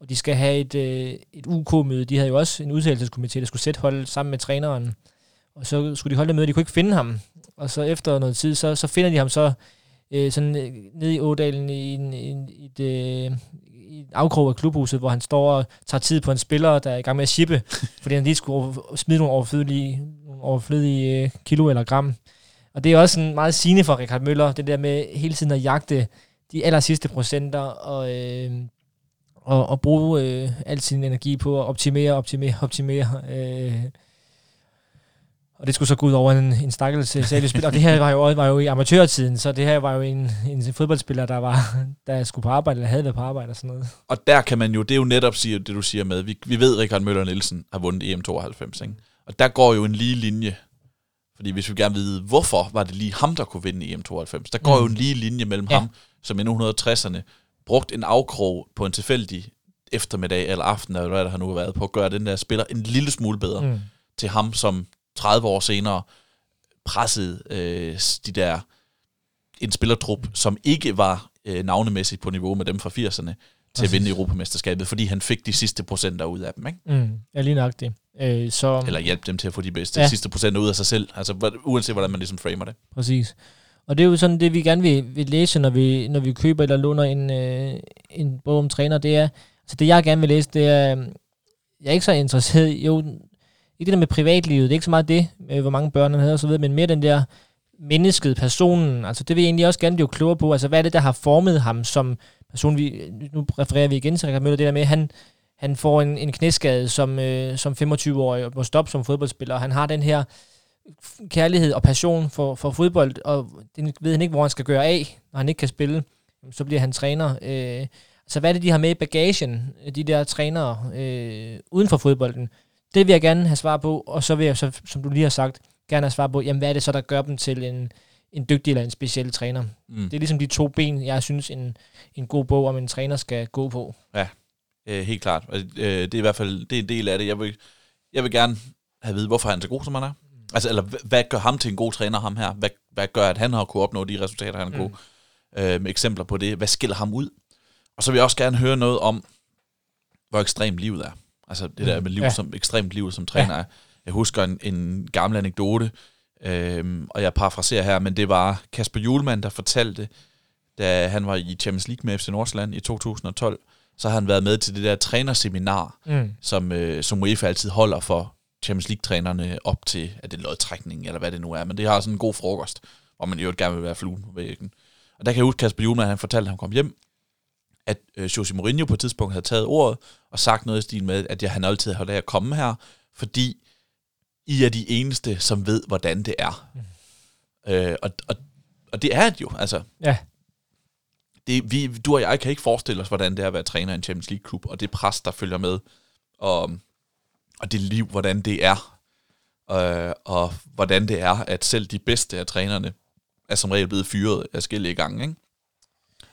og de skal have et, øh, et UK-møde. De havde jo også en udtalelseskomité, der skulle sætte holdet sammen med træneren. Og så skulle de holde det møde, de kunne ikke finde ham. Og så efter noget tid, så, så finder de ham så øh, sådan øh, nede i Ådalen i en, en, et, øh, i en afkrog af klubhuset, hvor han står og tager tid på en spiller, der er i gang med at shippe, fordi han lige skulle smide nogle overflødige, nogle overflødige øh, kilo eller gram. Og det er også en meget sigende for Richard Møller, det der med hele tiden at jagte de aller sidste procenter, og, øh, og, og bruge øh, al sin energi på at optimere, optimere, optimere. Øh, Og det skulle så gå ud over en, en stakkels spiller. Og det her var jo, var jo i amatørtiden, så det her var jo en, en fodboldspiller, der, var, der skulle på arbejde, eller havde været på arbejde og sådan noget. Og der kan man jo, det er jo netop sige, det, du siger med, vi, vi ved, at Richard Møller Nielsen har vundet EM92, ikke? Og der går jo en lige linje, fordi hvis vi gerne vil vide, hvorfor var det lige ham, der kunne vinde EM92, der går mm. jo en lige linje mellem ja. ham, som i 1960'erne brugt en afkrog på en tilfældig eftermiddag eller aften, eller hvad der har nu været, på at gøre den der spiller en lille smule bedre mm. til ham, som 30 år senere pressede øh, de der en spillertrup, som ikke var øh, navnemæssigt på niveau med dem fra 80'erne, til at vinde Europamesterskabet, fordi han fik de sidste procenter ud af dem. Ikke? Mm, ja, lige nok det. Øh, så, Eller hjælpe dem til at få de bedste ja. sidste procenter ud af sig selv, altså uanset hvordan man ligesom framer det. Præcis. Og det er jo sådan det, vi gerne vil, vil læse, når vi, når vi køber eller låner en, øh, en bog om træner, det er, altså det jeg gerne vil læse, det er, jeg er ikke så interesseret, jo, ikke det der med privatlivet, det er ikke så meget det, med hvor mange børn han havde og så videre, men mere den der mennesket, personen, altså det vil jeg egentlig også gerne blive klogere på, altså hvad er det, der har formet ham som person, vi, nu refererer vi igen til Rikard Møller, det der med, at han, han får en, en knæskade som, øh, som 25-årig og må stoppe som fodboldspiller, og han har den her kærlighed og passion for, for fodbold, og det ved han ikke, hvor han skal gøre af, når han ikke kan spille. Så bliver han træner. Øh, så hvad er det, de har med i bagagen, de der trænere øh, uden for fodbolden? Det vil jeg gerne have svar på, og så vil jeg, så, som du lige har sagt, gerne have svar på, jamen hvad er det så, der gør dem til en, en dygtig eller en speciel træner? Mm. Det er ligesom de to ben, jeg synes, en, en god bog om en træner skal gå på. Ja, øh, helt klart. Øh, det er i hvert fald det er en del af det. Jeg vil, jeg vil gerne have at vide, hvorfor han er så god, som han er. Altså, eller hvad gør ham til en god træner, ham her? Hvad, hvad gør, at han har kunne opnå de resultater, han har mm. kunne? Øh, med eksempler på det. Hvad skiller ham ud? Og så vil jeg også gerne høre noget om, hvor ekstremt livet er. Altså det der mm. med liv ja. som ekstremt liv som træner ja. Jeg husker en, en gammel anekdote, øhm, og jeg parafraserer her, men det var Kasper Julemand, der fortalte, da han var i Champions League med FC Nordsjælland i 2012, så har han været med til det der trænerseminar, mm. som, øh, som UEFA altid holder for Champions League-trænerne op til, at det er lodtrækning, eller hvad det nu er, men det har sådan en god frokost, hvor man jo gerne vil være fluen på væggen. Og der kan jeg huske, Kasper Julemand, han fortalte, at han kom hjem, at øh, Jose Mourinho på et tidspunkt havde taget ordet og sagt noget i stil med, at jeg, han altid har at komme her, fordi I er de eneste, som ved, hvordan det er. Mm. Øh, og, og, og det er det jo, altså. Ja. Det, vi, du og jeg kan ikke forestille os, hvordan det er at være træner i en Champions League-klub, og det pres, der følger med, og, og det liv, hvordan det er, øh, og hvordan det er, at selv de bedste af trænerne er som regel blevet fyret af skille i gang, ikke?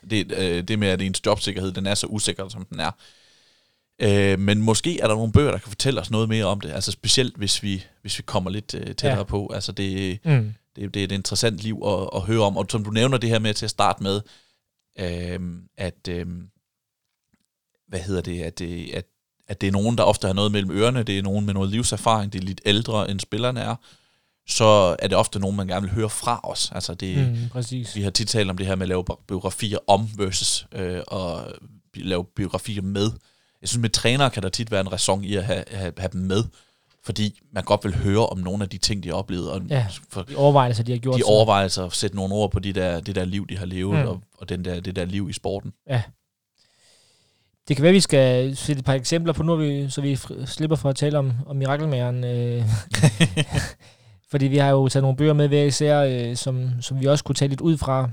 Det, øh, det med, at ens jobsikkerhed, den er så usikker, som den er. Øh, men måske er der nogle bøger, der kan fortælle os noget mere om det. Altså specielt, hvis vi, hvis vi kommer lidt øh, tættere ja. på. Altså det, mm. det, det er et interessant liv at, at høre om. Og som du nævner det her med til at starte med, øh, at, øh, hvad hedder det, at det, at, at det er nogen, der ofte har noget mellem ørerne, det er nogen med noget livserfaring, det er lidt ældre, end spillerne er, så er det ofte nogen, man gerne vil høre fra os. Altså det, mm, præcis. Vi har tit talt om det her med at lave biografier om versus øh, og lave biografier med. Jeg synes, med trænere kan der tit være en ræson i at have, have, have dem med, fordi man godt vil høre om nogle af de ting, de har oplevet. Og ja, for de overvejelser, de har gjort. De overvejelser at sætte nogle ord på de der, det der liv, de har levet, mm. og, og den der, det der liv i sporten. Ja. Det kan være, at vi skal sætte et par eksempler på nu, vi, så vi slipper for at tale om, om mirakelmageren. Øh. Fordi vi har jo taget nogle bøger med hver især, øh, som, som vi også kunne tage lidt ud fra,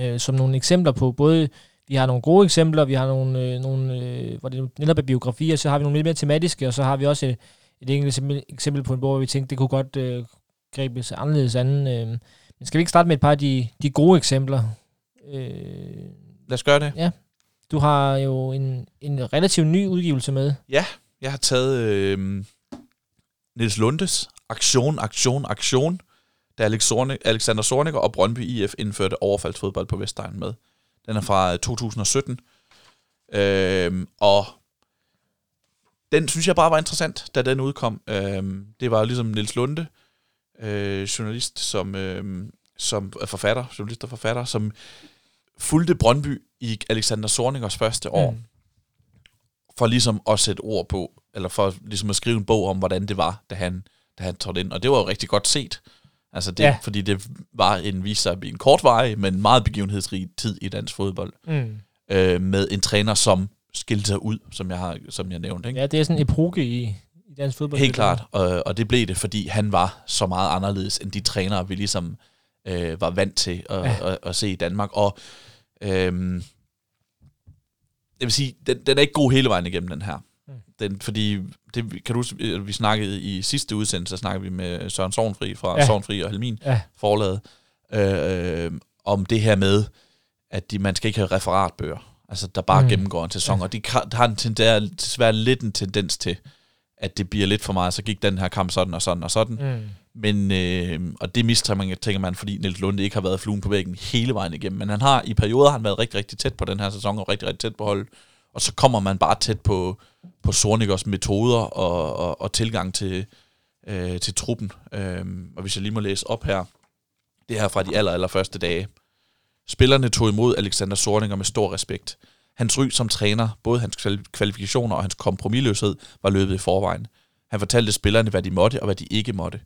øh, som nogle eksempler på. Både vi har nogle gode eksempler, vi har nogle, øh, nogle øh, hvor det netop er biografier, så har vi nogle lidt mere tematiske, og så har vi også et, et enkelt eksempel på en bog, hvor vi tænkte, det kunne godt øh, gribes anderledes anden. Øh. Men skal vi ikke starte med et par af de, de gode eksempler? Øh, Lad os gøre det. Ja. Du har jo en, en relativt ny udgivelse med. Ja, jeg har taget øh, Niels Lundes aktion, aktion, aktion, da Alex Sornik, Alexander Sornik og Brøndby IF indførte overfaldsfodbold på Vestegn med. Den er fra 2017. Øhm, og den synes jeg bare var interessant, da den udkom. Øhm, det var ligesom Nils Lunde, øh, journalist, som, øh, som er forfatter, journalist og forfatter, som fulgte Brøndby i Alexander Sorningers første år, mm. for ligesom at sætte ord på, eller for ligesom at skrive en bog om, hvordan det var, da han da han trådte ind. Og det var jo rigtig godt set. Altså det, ja. fordi det var en, vise sig en kort vej, men meget begivenhedsrig tid i dansk fodbold. Mm. Øh, med en træner, som skilte sig ud, som jeg har som jeg nævnte. Ikke? Ja, det er sådan en epoke i, i dansk fodbold. Helt klart, og, og det blev det, fordi han var så meget anderledes end de trænere, vi ligesom øh, var vant til at, ja. at, at se i Danmark. Og øh, jeg vil sige, den, den er ikke god hele vejen igennem den her. Mm. Den, fordi, det, kan du vi snakkede i sidste udsendelse, så snakkede vi med Søren Sovnfri fra ja. Sovnfri og Helmin ja. forlaget, øh, øh, om det her med, at de, man skal ikke have referatbøger, altså der bare mm. gennemgår en sæson, ja. og de har en tendens, desværre lidt en tendens til, at det bliver lidt for meget, så gik den her kamp sådan og sådan og sådan. Mm. Men, øh, og det mistænker man, tænker man, fordi Niels Lunde ikke har været fluen på væggen hele vejen igennem. Men han har i perioder han været rigtig, rigtig tæt på den her sæson, og rigtig, rigtig tæt på holdet. Og så kommer man bare tæt på, på Sornikers metoder og, og, og tilgang til, øh, til truppen. Øh, og hvis jeg lige må læse op her, det her fra de aller, aller første dage. Spillerne tog imod Alexander Sorninger med stor respekt. Hans ry som træner, både hans kvalifikationer og hans kompromilløshed, var løbet i forvejen. Han fortalte spillerne, hvad de måtte og hvad de ikke måtte.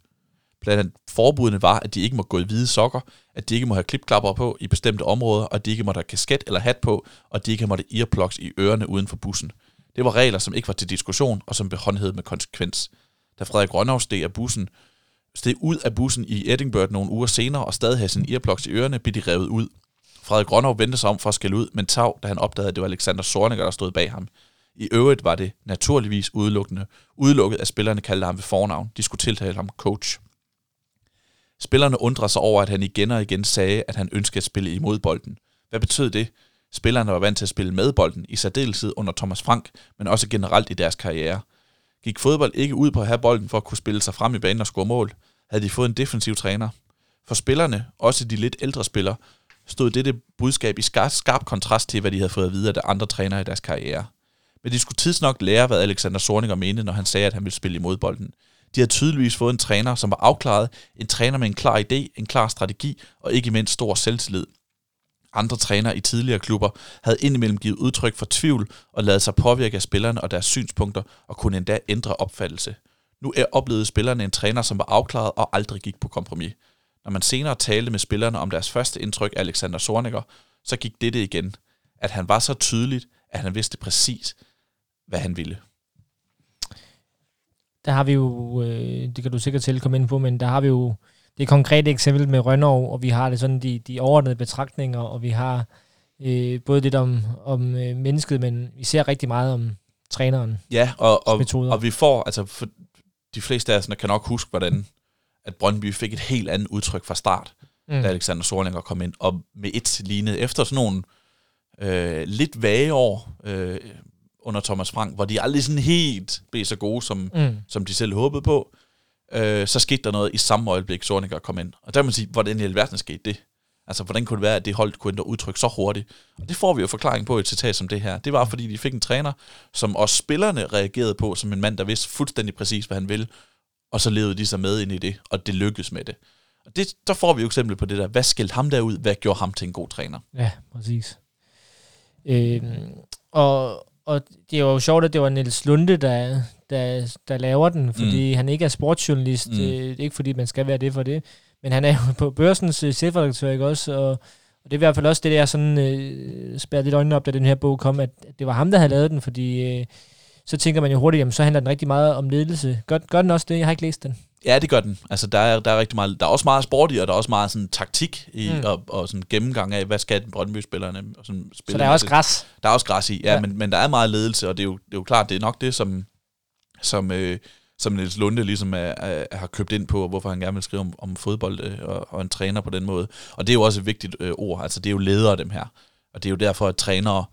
Blandt andet forbudene var, at de ikke må gå i hvide sokker, at de ikke må have klipklapper på i bestemte områder, og at de ikke må have kasket eller hat på, og at de ikke måtte earplugs i ørerne uden for bussen. Det var regler, som ikke var til diskussion, og som blev håndhævet med konsekvens. Da Frederik Rønnav steg af bussen, steg ud af bussen i Edinburgh nogle uger senere og stadig havde sin earplugs i ørerne, blev de revet ud. Frederik Rønnav vendte sig om for at skælde ud, men tav, da han opdagede, at det var Alexander Sorniger, der stod bag ham. I øvrigt var det naturligvis udelukkende, udelukket, at spillerne kaldte ham ved fornavn. De skulle tiltale ham coach. Spillerne undrede sig over, at han igen og igen sagde, at han ønskede at spille imod bolden. Hvad betød det? Spillerne var vant til at spille med bolden, i særdeleshed under Thomas Frank, men også generelt i deres karriere. Gik fodbold ikke ud på at have bolden for at kunne spille sig frem i banen og score mål? Havde de fået en defensiv træner? For spillerne, også de lidt ældre spillere, stod dette budskab i skarp, skarp kontrast til, hvad de havde fået at vide af de andre trænere i deres karriere. Men de skulle tidsnok lære, hvad Alexander Sorninger mente, når han sagde, at han ville spille imod bolden. De har tydeligvis fået en træner, som var afklaret, en træner med en klar idé, en klar strategi og ikke mindst stor selvtillid. Andre trænere i tidligere klubber havde indimellem givet udtryk for tvivl og lavet sig påvirke af spillerne og deres synspunkter og kunne endda ændre opfattelse. Nu er oplevede spillerne en træner, som var afklaret og aldrig gik på kompromis. Når man senere talte med spillerne om deres første indtryk af Alexander Sorniger, så gik dette igen, at han var så tydeligt, at han vidste præcis, hvad han ville. Der har vi jo, øh, det kan du sikkert selv komme ind på, men der har vi jo det konkrete eksempel med Rønnerov, og vi har det sådan de, de overordnede betragtninger, og vi har øh, både lidt om, om øh, mennesket, men vi ser rigtig meget om træneren. Ja, og, og, metoder. og vi får, altså for de fleste af os kan nok huske, hvordan at Brøndby fik et helt andet udtryk fra start, mm. da Alexander Sorlinger kom ind, og med et lignede efter sådan nogle øh, lidt vage år øh, under Thomas Frank, hvor de aldrig sådan helt blev så gode, som, mm. som de selv håbede på, øh, så skete der noget i samme øjeblik, Sorlinger kom ind. Og der kan man sige, hvordan i alverden skete det? Altså, hvordan kunne det være, at det hold kunne ændre udtryk så hurtigt? Og det får vi jo forklaring på i et citat som det her. Det var, fordi de fik en træner, som også spillerne reagerede på, som en mand, der vidste fuldstændig præcis, hvad han ville, og så levede de sig med ind i det, og det lykkedes med det. Og det, der får vi jo eksempel på det der, hvad skældte ham derud, hvad gjorde ham til en god træner? Ja, præcis. Øhm, og, og det er jo sjovt, at det var Niels Lunde, der, der, der laver den, fordi mm. han ikke er sportsjournalist, mm. øh, ikke fordi man skal være det for det, men han er jo på børsens øh, chefredaktør, ikke også, og, og det er i hvert fald også det der sådan, øh, spærrede lidt øjnene op, da den her bog kom, at det var ham, der havde lavet den, fordi øh, så tænker man jo hurtigt, jamen så handler den rigtig meget om ledelse. Gør, gør den også det? Jeg har ikke læst den. Ja, det gør den. Altså, der er, der er rigtig meget, der er også meget sport i, og der er også meget sådan taktik i, mm. og, og sådan gennemgang af, hvad skal den Brøndby-spillerne sådan spille. Så der er også græs? Der er også græs i, ja, ja. Men, men der er meget ledelse, og det er jo, det er jo klart, det er nok det, som, som, øh, som Niels Lunde ligesom er, er, har købt ind på, hvorfor han gerne vil skrive om, om fodbold øh, og, og en træner på den måde. Og det er jo også et vigtigt øh, ord, altså det er jo ledere dem her. Og det er jo derfor, at trænere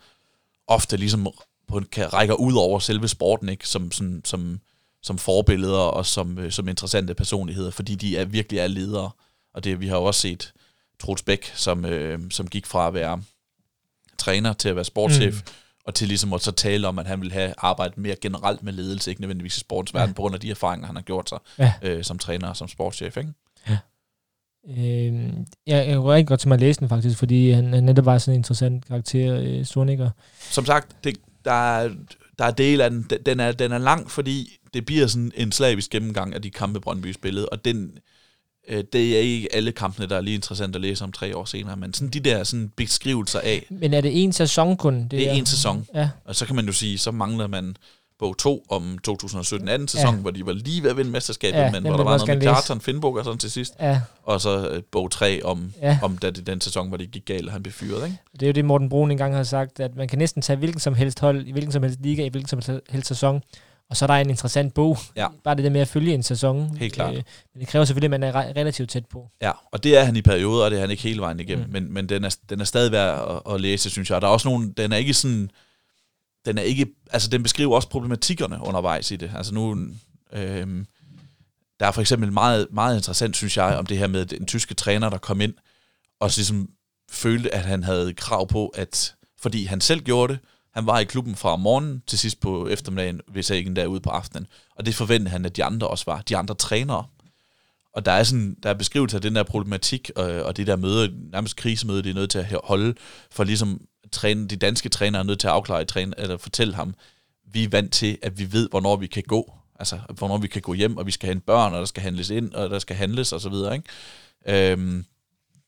ofte ligesom på kan rækker ud over selve sporten, ikke? Som, som, som, som forbilleder og som, øh, som interessante personligheder, fordi de er virkelig er ledere. Og det vi har jo også set Troels Bæk, som, øh, som gik fra at være træner til at være sportschef, mm. og til ligesom at så tale om, at han vil have arbejdet mere generelt med ledelse, ikke nødvendigvis i sportens verden, ja. på grund af de erfaringer, han har gjort sig ja. øh, som træner og som sportschef. Ikke? Ja. Øh, jeg, jeg kunne rigtig godt til mig at læse den faktisk, fordi han, han netop var sådan en interessant karakter, øh, Stornikker. Som sagt, det, der er, der er del af den, den er, den er lang, fordi det bliver sådan en slavisk gennemgang af de kampe, Brøndby spillede, og den, øh, det er ikke alle kampene, der er lige interessant at læse om tre år senere, men sådan de der sådan beskrivelser af... Men er det en sæson kun? Det, det er en sæson, ja. og så kan man jo sige, så mangler man bog 2 om 2017-18 sæson, Ja. hvor de var lige ved at vinde mesterskabet, Ja, men hvor der var noget med. Kjartan Finnbog og sådan til sidst. Ja, Og så øh, bog 3 om, ja. om da det, den sæson, hvor det gik galt, og han blev fyret, ikke? Det er jo det, Morten Brun engang har sagt, at man kan næsten tage hvilken som helst hold, i hvilken som helst liga, i hvilken som helst sæson, og så er der en interessant bog. Ja. Bare det der med at følge en sæson. Helt klart. men det kræver selvfølgelig, at man er re- relativt tæt på. Ja, og det er han i perioder, og det er han ikke hele vejen igennem, Mm. men, men den, er, den er stadig værd at, at læse, synes jeg. Og der er også nogle, den er ikke sådan, den er ikke, altså den beskriver også problematikkerne undervejs i det. Altså nu, øhm, der er for eksempel meget, meget interessant, synes jeg, om det her med den tyske træner, der kom ind, og så ligesom følte, at han havde krav på, at fordi han selv gjorde det, han var i klubben fra morgenen til sidst på eftermiddagen, hvis jeg ikke endda ude på aftenen. Og det forventede han, at de andre også var, de andre trænere. Og der er sådan, der er beskrivelse af den der problematik, og, og det der møde, nærmest krisemøde, det er nødt til at holde, for ligesom træne, de danske trænere er nødt til at afklare, træne, eller fortælle ham, vi er vant til, at vi ved, hvornår vi kan gå. Altså, hvornår vi kan gå hjem, og vi skal hente børn, og der skal handles ind, og der skal handles, og så videre, ikke? Øhm,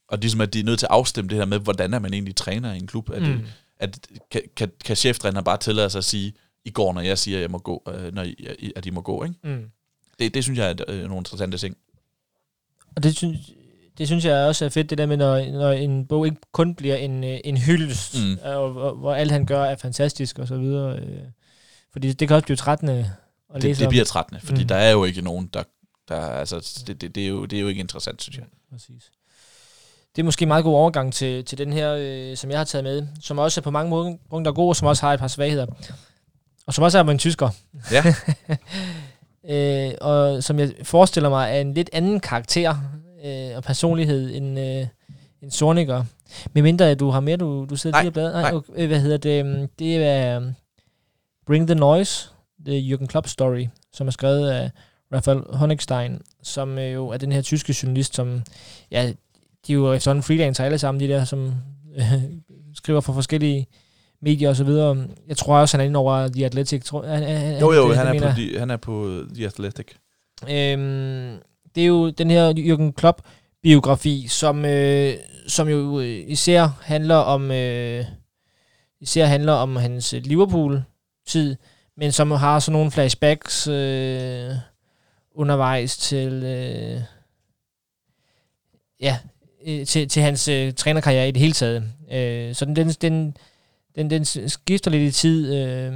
og ligesom, at de er nødt til at afstemme det her med, hvordan er man egentlig træner i en klub. At, mm. at kan, kan, kan cheftræneren bare tillade sig at sige, i går, når jeg siger, at jeg må gå, øh, når I, at I må gå, ikke? Mm. Det, det synes jeg er øh, nogle interessante ting. Og det synes, det synes jeg også er fedt, det der med, når, når en bog ikke kun bliver en, øh, en hyldest, Mm. mm. og, hvor, hvor alt han gør er fantastisk og så videre. Øh, fordi det kan også blive trættende at Det, læse det om. bliver trættende, fordi Mm. mm. der er jo ikke nogen, der... der altså, det, det, det, er jo, det er jo ikke interessant, synes jeg. Præcis. Det er måske en meget god overgang til, til den her, øh, som jeg har taget med, som også er på mange måder- punkter god, og som også har et par svagheder. Og som også er med en tysker. Ja. øh, og som jeg forestiller mig er en lidt anden karakter øh, og personlighed end, øh, end Sorniger. Men mindre at du har mere, du, du sidder Nej, lige og bladrer. nej. okay, øh, hvad hedder det? øhm, Det er um, Bring the Noise, The Jürgen Klopp Story, som er skrevet af Raphael Honigstein, som øh, jo er den her tyske journalist, som, ja, de er jo efterhånden freelancer alle sammen, de der, som øh, skriver for forskellige medier og så videre. Jeg tror også, han er inde over The Athletic. Tror, han, han, Jo, jo, det- han er, mener på, de, han er på The Athletic. Øhm, det er jo den her Jürgen Klopp-biografi, som, øh, som jo øh, især handler om øh, især handler om hans Liverpool-tid, men som har sådan nogle flashbacks øh, undervejs til øh, ja øh, til, til hans øh, trænerkarriere i det hele taget. Øh, så den, den, den, den, den skifter lidt i tid. Øh,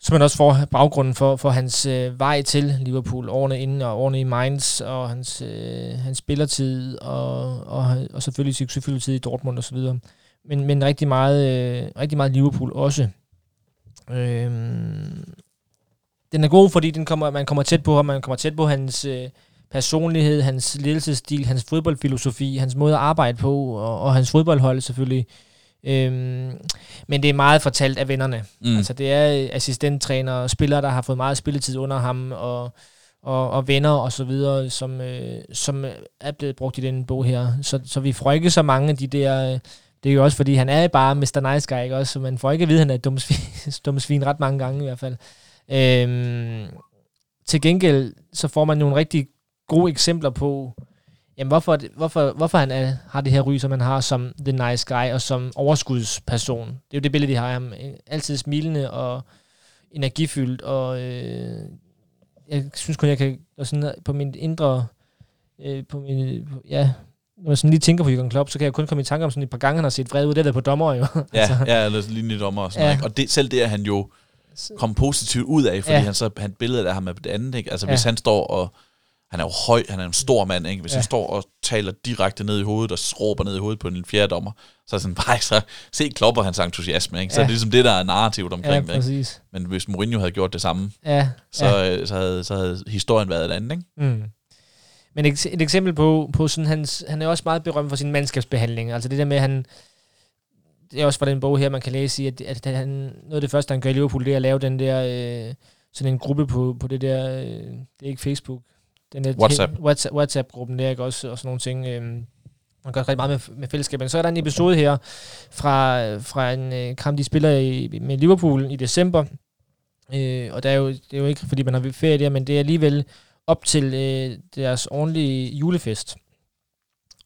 så man også får baggrunden for, for hans øh, vej til Liverpool, årene inden og årene i Mainz, og hans, øh, hans spillertid, og, og, og selvfølgelig succesfulde i Dortmund osv. Men, men rigtig, meget, øh, rigtig meget Liverpool også. Øhm, den er god, fordi den kommer, man kommer tæt på ham, man kommer tæt på hans øh, personlighed, hans ledelsesstil, hans fodboldfilosofi, hans måde at arbejde på, og, og hans fodboldhold selvfølgelig. Øhm, men det er meget fortalt af vennerne. Mm. Altså det er øh, assistenttræner og spillere, der har fået meget spilletid under ham, og, og, og venner og så videre, som, øh, som øh, er blevet brugt i den bog her. Så, så vi får ikke så mange af de der... Øh, det er jo også, fordi han er bare Mr. Nice Guy, ikke også? Så man får ikke at vide, at han er et dumt svin, dumt svin ret mange gange i hvert fald. Øhm, til gengæld, så får man nogle rigtig gode eksempler på, jamen hvorfor, hvorfor, hvorfor han er, har det her ry, som han har som the nice guy og som overskudsperson. Det er jo det billede, de har af ham. Altid smilende og energifyldt, og øh, jeg synes kun, jeg kan og sådan, på min indre, øh, på min, på, ja, når jeg sådan lige tænker på Jürgen Klopp, så kan jeg kun komme i tanke om sådan et par gange, han har set vred ud, det er der på dommer jo. Ja, ja, eller lignende dommer og sådan Ja. noget. Og det, selv det er han jo kom positivt ud af, fordi ja. han så han billedet af ham er på det andet, ikke? Altså Ja. hvis han står og han er jo høj, han er en stor mand, ikke? Hvis Ja. ja. han står og taler direkte ned i hovedet og råber ned i hovedet på en fjerde dommer, så er sådan, bare så se Klopper hans entusiasme, ikke? Så Ja. er det ligesom det, der er narrativt ja, omkring det, ikke? præcis. Men hvis Mourinho havde gjort det samme, Ja, så, ja. ja. så, havde, så havde historien været et andet, ikke? Mm. Men et, et eksempel på, på sådan hans, han er også meget berømt for sin mandskabsbehandling. Altså det der med, at han, det er også fra den bog her, man kan læse i, at, at han, noget af det første, han gør i Liverpool, det er at lave den der, øh, sådan en gruppe på, på det der, øh, det er ikke Facebook, den der WhatsApp. WhatsApp, WhatsApp-gruppen der, ikke også, og sådan nogle ting. Øh, man gør rigtig meget med, med fællesskab. Men så er der en episode her fra, fra en øh, kamp, de spiller i, med Liverpool i december. Øh, og der er jo, det er jo ikke, fordi man har ferie der, men det er alligevel op til øh, deres ordentlige julefest.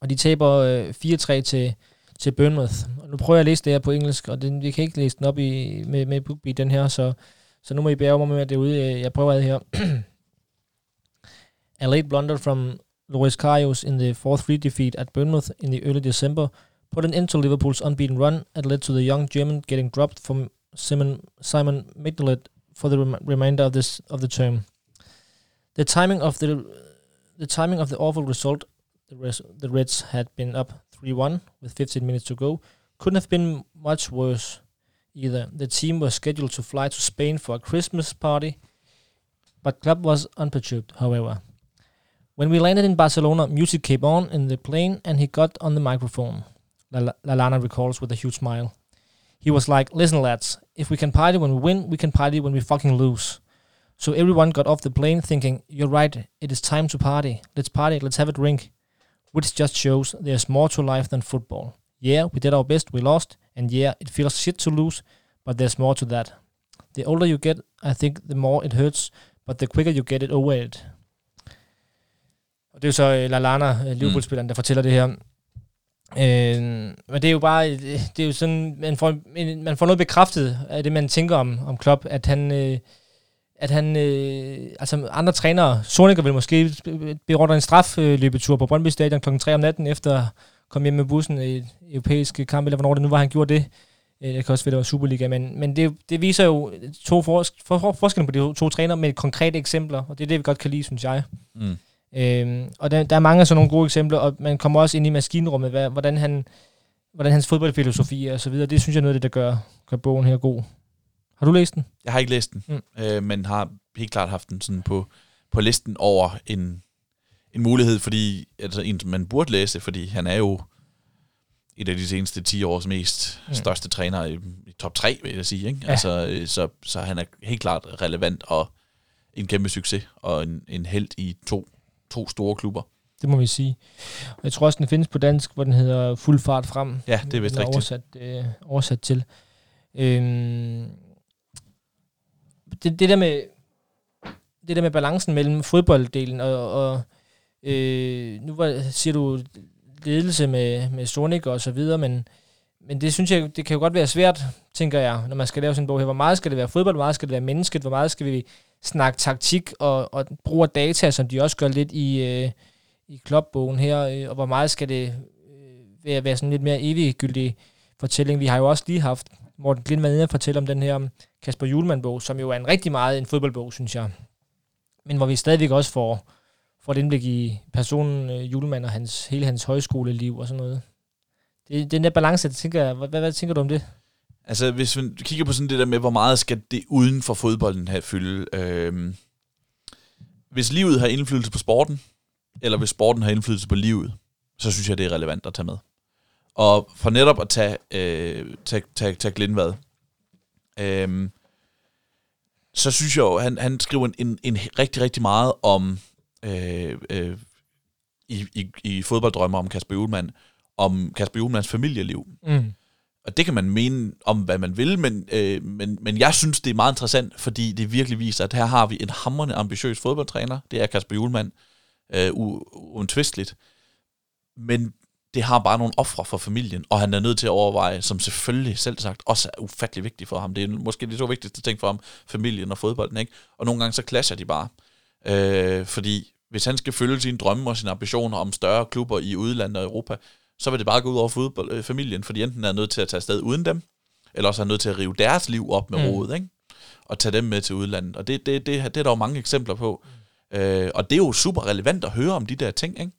Og de taber øh, 4-3 til, til Bournemouth. Og nu prøver jeg at læse det her på engelsk, og den, vi kan ikke læse den op i, med, med BookBeat, den her, så, så nu må I bære mig med, det ude. Jeg prøver det her. A late blunder from Loris Karius in the 4-3 defeat at Bournemouth in the early December put an end to Liverpool's unbeaten run and led to the young German getting dropped from Simon, Simon Mignolet for the rem- remainder of this of the term. The timing of the the timing of the awful result, the, res- the Reds had been up 3-1 with 15 minutes to go, couldn't have been much worse either. The team was scheduled to fly to Spain for a Christmas party, but Club was unperturbed, however. When we landed in Barcelona, music came on in the plane and he got on the microphone. La- Lalana recalls with a huge smile. He was like, Listen, lads, if we can party when we win, we can party when we fucking lose. So everyone got off the plane thinking, You're right, it is time to party. Let's party, let's have a drink. Which just shows there's more to life than football. Yeah, we did our best, we lost, and yeah, it feels shit to lose, but there's more to that. The older you get, I think the more it hurts, but the quicker you get it over it. Og det er jo så uh, Lalana, Liverpool-spilleren, der fortæller det her. Øh, men det er jo bare, det er jo sådan, man får, man får noget bekræftet af det, man tænker om, om Klopp, at han, øh, at han, øh, altså andre trænere, Soniker vil måske beordre en strafløbetur på Brøndby Stadion kl. 3 om natten, efter at komme hjem med bussen i et europæisk kamp, eller hvornår det nu var, han gjorde det. Øh, det kan også være, det var Superliga, men, men det, det viser jo to for, for, for, forskellen på de to, to træner med konkrete eksempler, og det er det, vi godt kan lide, synes jeg. Mm. Øhm, og der, der er mange af sådan nogle gode eksempler, og man kommer også ind i maskinrummet, hvad, hvordan, han, hvordan hans fodboldfilosofi er og så videre. Det synes jeg er noget af det, der gør, gør bogen her god. Har du læst den? Jeg har ikke læst den, mm. øh, men har helt klart haft den sådan på, på listen over en, en mulighed, fordi altså en, man burde læse, fordi han er jo et af de seneste 10 års mest mm. største træner i, i top 3, vil jeg sige. Ikke? Ja. Altså, øh, så, så han er helt klart relevant og en kæmpe succes, og en, en held i to to store klubber. Det må vi sige. Og jeg tror også, den findes på dansk, hvor den hedder Fuld Fart Frem. Ja, det er vist rigtigt. Oversat, øh, oversat til. Øhm, det, det, der med, det der med balancen mellem fodbolddelen og, og øh, nu var, siger du ledelse med, med Sonic og så videre, men, men det synes jeg, det kan jo godt være svært, tænker jeg, når man skal lave sådan en bog her. Hvor meget skal det være fodbold, hvor meget skal det være mennesket, hvor meget skal vi snakke taktik og, og bruger data, som de også gør lidt i, øh, i klubbogen her, øh, og hvor meget skal det øh, være, være sådan lidt mere eviggyldig fortælling. Vi har jo også lige haft Morten Glindman inde og fortælle om den her Kasper Julemand-bog, som jo er en rigtig meget en fodboldbog, synes jeg. Men hvor vi stadigvæk også får, får et indblik i personen øh, Julemand og hans, hele hans højskoleliv og sådan noget. Det, det er den der balance, det tænker jeg, hvad, hvad, hvad tænker du om det? Altså, hvis vi kigger på sådan det der med, hvor meget skal det uden for fodbolden have fylde. Øh, hvis livet har indflydelse på sporten, eller hvis sporten har indflydelse på livet, så synes jeg, det er relevant at tage med. Og for netop at tage, øh, tage, tage, tage Glindvad, øh, så synes jeg jo, han, han skriver en, en, en rigtig, rigtig meget om øh, øh, i, i, i fodbolddrømmer om Kasper Juhlmann, om Kasper Juhlmanns familieliv. Mm. Og det kan man mene om, hvad man vil, men, øh, men, men jeg synes, det er meget interessant, fordi det virkelig viser, at her har vi en hammerende ambitiøs fodboldtræner. Det er Kasper Julemand, øh, uundtvisteligt. Men det har bare nogle ofre for familien, og han er nødt til at overveje, som selvfølgelig selv sagt også er ufattelig vigtigt for ham. Det er måske de to vigtigste ting for ham, familien og fodbolden. Ikke? Og nogle gange så clasher de bare. Øh, fordi hvis han skal følge sine drømme og sine ambitioner om større klubber i udlandet og Europa, så vil det bare gå ud over fodbold, øh, familien, fordi enten er nødt til at tage afsted uden dem, eller også er nødt til at rive deres liv op med mm. rodet, ikke? og tage dem med til udlandet. Og det, det, det, det er der jo mange eksempler på. Øh, og det er jo super relevant at høre om de der ting, ikke?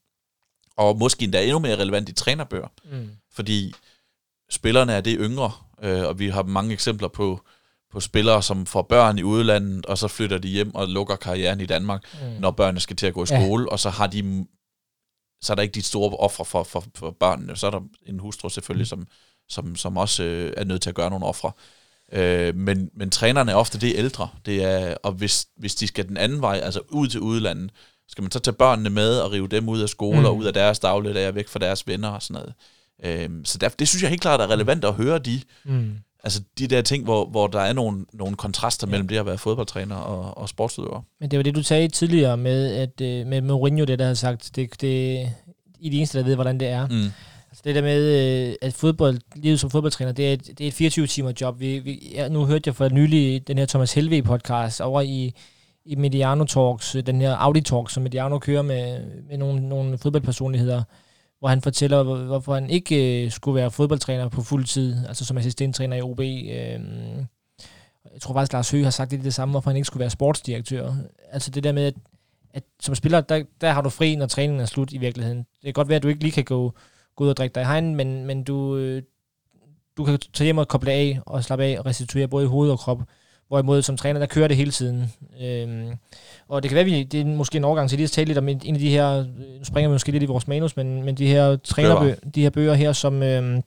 og måske endda endnu mere relevant i trænerbøger, mm. fordi spillerne er det yngre, øh, og vi har mange eksempler på, på spillere, som får børn i udlandet, og så flytter de hjem og lukker karrieren i Danmark, mm. når børnene skal til at gå i skole, ja. og så har de så er der ikke de store ofre for, for, for børnene. Så er der en hustru selvfølgelig, som, som, som også øh, er nødt til at gøre nogle ofre. Øh, men, men trænerne er ofte det ældre. Det er, og hvis, hvis de skal den anden vej, altså ud til udlandet, skal man så tage børnene med og rive dem ud af skole mm. og ud af deres dagligdag væk fra deres venner og sådan noget. Øh, så der, det synes jeg helt klart er relevant at høre de, mm. Altså de der ting, hvor, hvor der er nogle, nogle kontraster ja. mellem det at være fodboldtræner og, og sportsudøver. Men det var det, du sagde tidligere med, at øh, med Mourinho, det der har sagt, det, det, I de eneste, der ved, hvordan det er. Mm. Altså det der med, øh, at fodbold, livet som fodboldtræner, det er et, det er et 24 timer job. Vi, vi, ja, nu hørte jeg for nylig den her Thomas Helve podcast over i, i Mediano Talks, den her Audi Talks, som Mediano kører med, med nogle, nogle fodboldpersonligheder, hvor han fortæller, hvorfor han ikke øh, skulle være fodboldtræner på fuld tid, altså som assistenttræner i OB. Øh, jeg tror faktisk, Lars Høgh har sagt det, det samme, hvorfor han ikke skulle være sportsdirektør. Altså det der med, at, at som spiller, der, der har du fri, når træningen er slut i virkeligheden. Det kan godt være, at du ikke lige kan gå, gå ud og drikke dig i hegn, men, men du, øh, du kan tage hjem og koble af og slappe af og restituere både i hoved og krop. Hvorimod som træner, der kører det hele tiden. Øhm, og det kan være, vi, det er måske en overgang til lige at tale lidt om en, en af de her, nu springer vi måske lidt i vores manus, men, men de her trænerbøger, de her bøger her, som, øhm,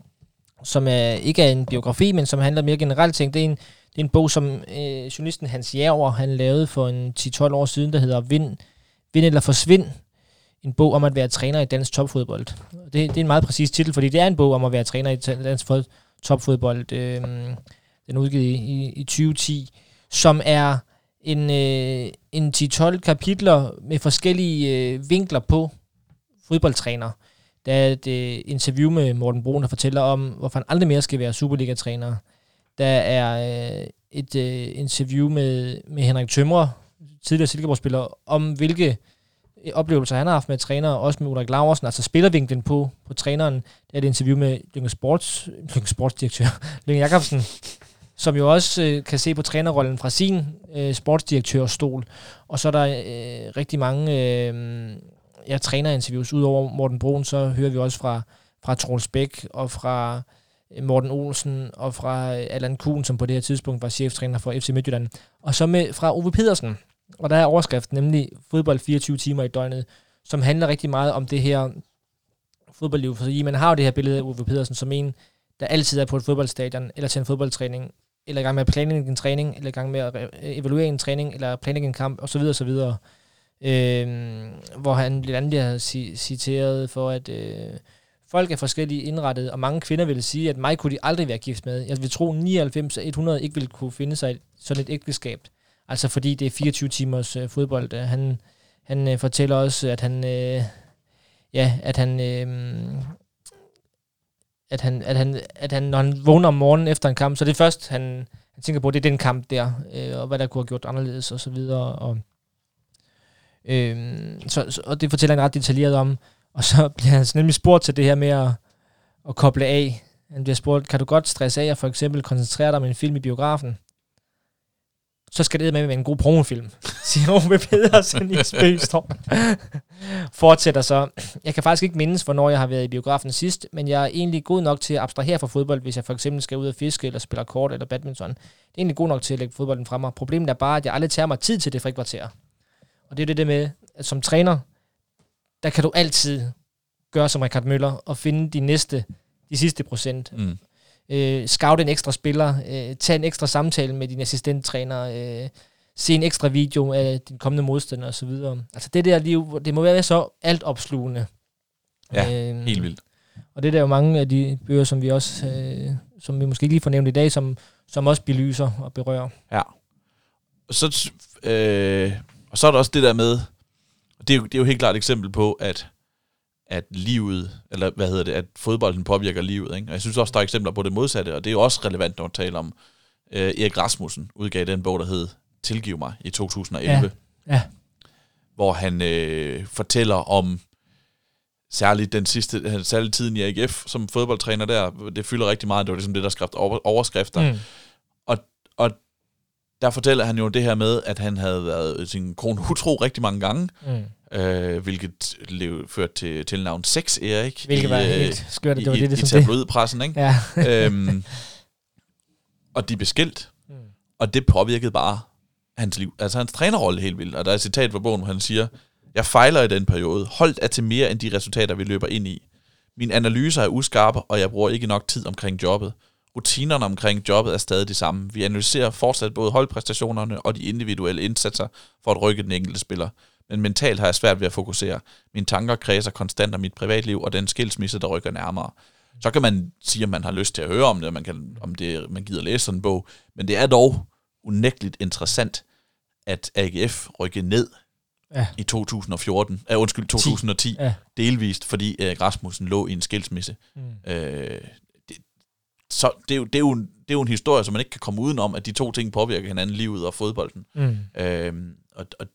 som er, ikke er en biografi, men som handler mere generelt ting. Det er en, det er en bog, som øh, journalisten Hans Jæver, han lavede for en 10-12 år siden, der hedder Vind, Vind eller Forsvind. En bog om at være træner i dansk topfodbold. Det, det er en meget præcis titel, fordi det er en bog om at være træner i dansk topfodbold. Øh, den er udgivet i, i, i 2010, som er en, øh, en 10-12 kapitler med forskellige øh, vinkler på fodboldtræner. Der er et øh, interview med Morten Brun, der fortæller om, hvorfor han aldrig mere skal være Superliga-træner. Der er øh, et øh, interview med, med Henrik Tømrer, tidligere Silkeborg-spiller, om hvilke øh, oplevelser han har haft med træner, også med Ulrik Laversen, altså spillervinklen på, på træneren. Der er et interview med Lyngge Sports, Lyngge Sportsdirektør, Lyngge Jacobsen, som jo også øh, kan se på trænerrollen fra sin øh, sportsdirektørstol. Og så er der øh, rigtig mange øh, ja, trænerinterviews. Udover Morten Brun, så hører vi også fra, fra Troels Bæk og fra øh, Morten Olsen og fra øh, Allan Kuhn, som på det her tidspunkt var cheftræner for FC Midtjylland. Og så med fra Ove Pedersen. Og der er overskriften nemlig fodbold 24 timer i døgnet, som handler rigtig meget om det her fodboldliv. Fordi man har jo det her billede af Ove Pedersen som en, der altid er på et fodboldstadion, eller til en fodboldtræning, eller i gang med at planlægge en træning, eller i gang med at evaluere en træning, eller planlægge en kamp, osv. osv. Øh, hvor han blandt andet bliver citeret for, at øh, folk er forskellige indrettet, og mange kvinder vil sige, at mig kunne de aldrig være gift med. Jeg vil tro, 99 af 100 ikke ville kunne finde sig sådan et ægteskab. Altså fordi det er 24 timers øh, fodbold. Øh, han, han øh, fortæller også, at han, øh, ja, at han øh, at han, at han, at han, når han vågner om morgenen efter en kamp, så det er først, han, han tænker på, det er den kamp der, øh, og hvad der kunne have gjort anderledes, og så videre. Og, øh, så, og det fortæller han ret detaljeret om. Og så bliver han nemlig spurgt til det her med at, at koble af. Han bliver spurgt, kan du godt stresse af og for eksempel koncentrere dig om en film i biografen? Så skal det med med en god promofilm, siger Ove Pedersen i Spøgstrup. Fortsætter så. Jeg kan faktisk ikke mindes, hvornår jeg har været i biografen sidst, men jeg er egentlig god nok til at abstrahere fra fodbold, hvis jeg for eksempel skal ud og fiske, eller spille kort, eller badminton. Det er egentlig god nok til at lægge fodbolden frem. Problemet er bare, at jeg aldrig tager mig tid til det frikvarter. Og det er det der med, at som træner, der kan du altid gøre som Richard Møller, og finde de næste, de sidste procent. Mm øh, scout en ekstra spiller, øh, tage en ekstra samtale med din assistenttræner, øh, se en ekstra video af din kommende modstander osv. Altså det der liv, det må være så altopslugende. Ja, øh, helt vildt. Og det er der jo mange af de bøger, som vi også, øh, som vi måske ikke lige får nævnt i dag, som, som også belyser og berører. Ja. Og så, øh, og så er der også det der med, det er, jo, det er jo helt klart et eksempel på, at at livet, eller hvad hedder det, at fodbolden påvirker livet. Ikke? Og jeg synes også, der er eksempler på det modsatte, og det er jo også relevant, når man taler om, øh, Erik Rasmussen udgav den bog, der hed Tilgiv mig i 2011, ja. Ja. hvor han øh, fortæller om særligt den sidste, særligt tiden i AGF som fodboldtræner der, det fylder rigtig meget, det var ligesom det, der skrev overskrifter. Mm. Og, og der fortæller han jo det her med, at han havde været sin kone utro rigtig mange gange, mm øh, hvilket lev, førte til tilnavn Sex Erik. Hvilket i, var helt øh, skørt, det var i, det, det, i tabloidpressen, ikke? Ja. øhm, og de er beskilt, mm. og det påvirkede bare hans liv. Altså hans trænerrolle helt vildt. Og der er et citat fra bogen, hvor han siger, jeg fejler i den periode. Holdt er til mere end de resultater, vi løber ind i. Min analyser er uskarpe, og jeg bruger ikke nok tid omkring jobbet. Rutinerne omkring jobbet er stadig de samme. Vi analyserer fortsat både holdpræstationerne og de individuelle indsatser for at rykke den enkelte spiller men mentalt har jeg svært ved at fokusere. Mine tanker kredser konstant om mit privatliv og den skilsmisse, der rykker nærmere. Så kan man sige, at man har lyst til at høre om det, og man, kan, om det, man gider læse sådan en bog, men det er dog unægteligt interessant, at AGF rykker ned Ja. i 2014, uh, undskyld, 2010, Ja. delvist, fordi Erik Rasmussen lå i en skilsmisse. Mm. Øh, det, så det er, jo, det, er jo en, det er jo en historie, som man ikke kan komme udenom, at de to ting påvirker hinanden, livet og fodbolden. Mm. Øh, og, og,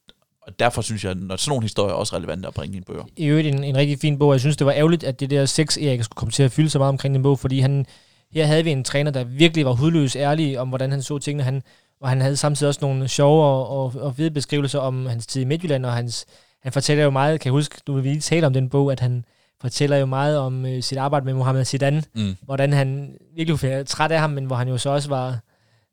og derfor synes jeg, at sådan nogle historier er også relevante at bringe i en bøger. i øvrigt en, en rigtig fin bog. Jeg synes, det var ærgerligt, at det der sex Erik skulle komme til at fylde så meget omkring den bog, fordi han, her havde vi en træner, der virkelig var hudløs ærlig om, hvordan han så tingene. Han, og han havde samtidig også nogle sjove og, og, og fede beskrivelser om hans tid i Midtjylland, og hans, han fortæller jo meget, kan jeg huske, du vil lige tale om den bog, at han fortæller jo meget om øh, sit arbejde med Mohamed Zidane, Mm. hvordan han virkelig var træt af ham, men hvor han jo så også var,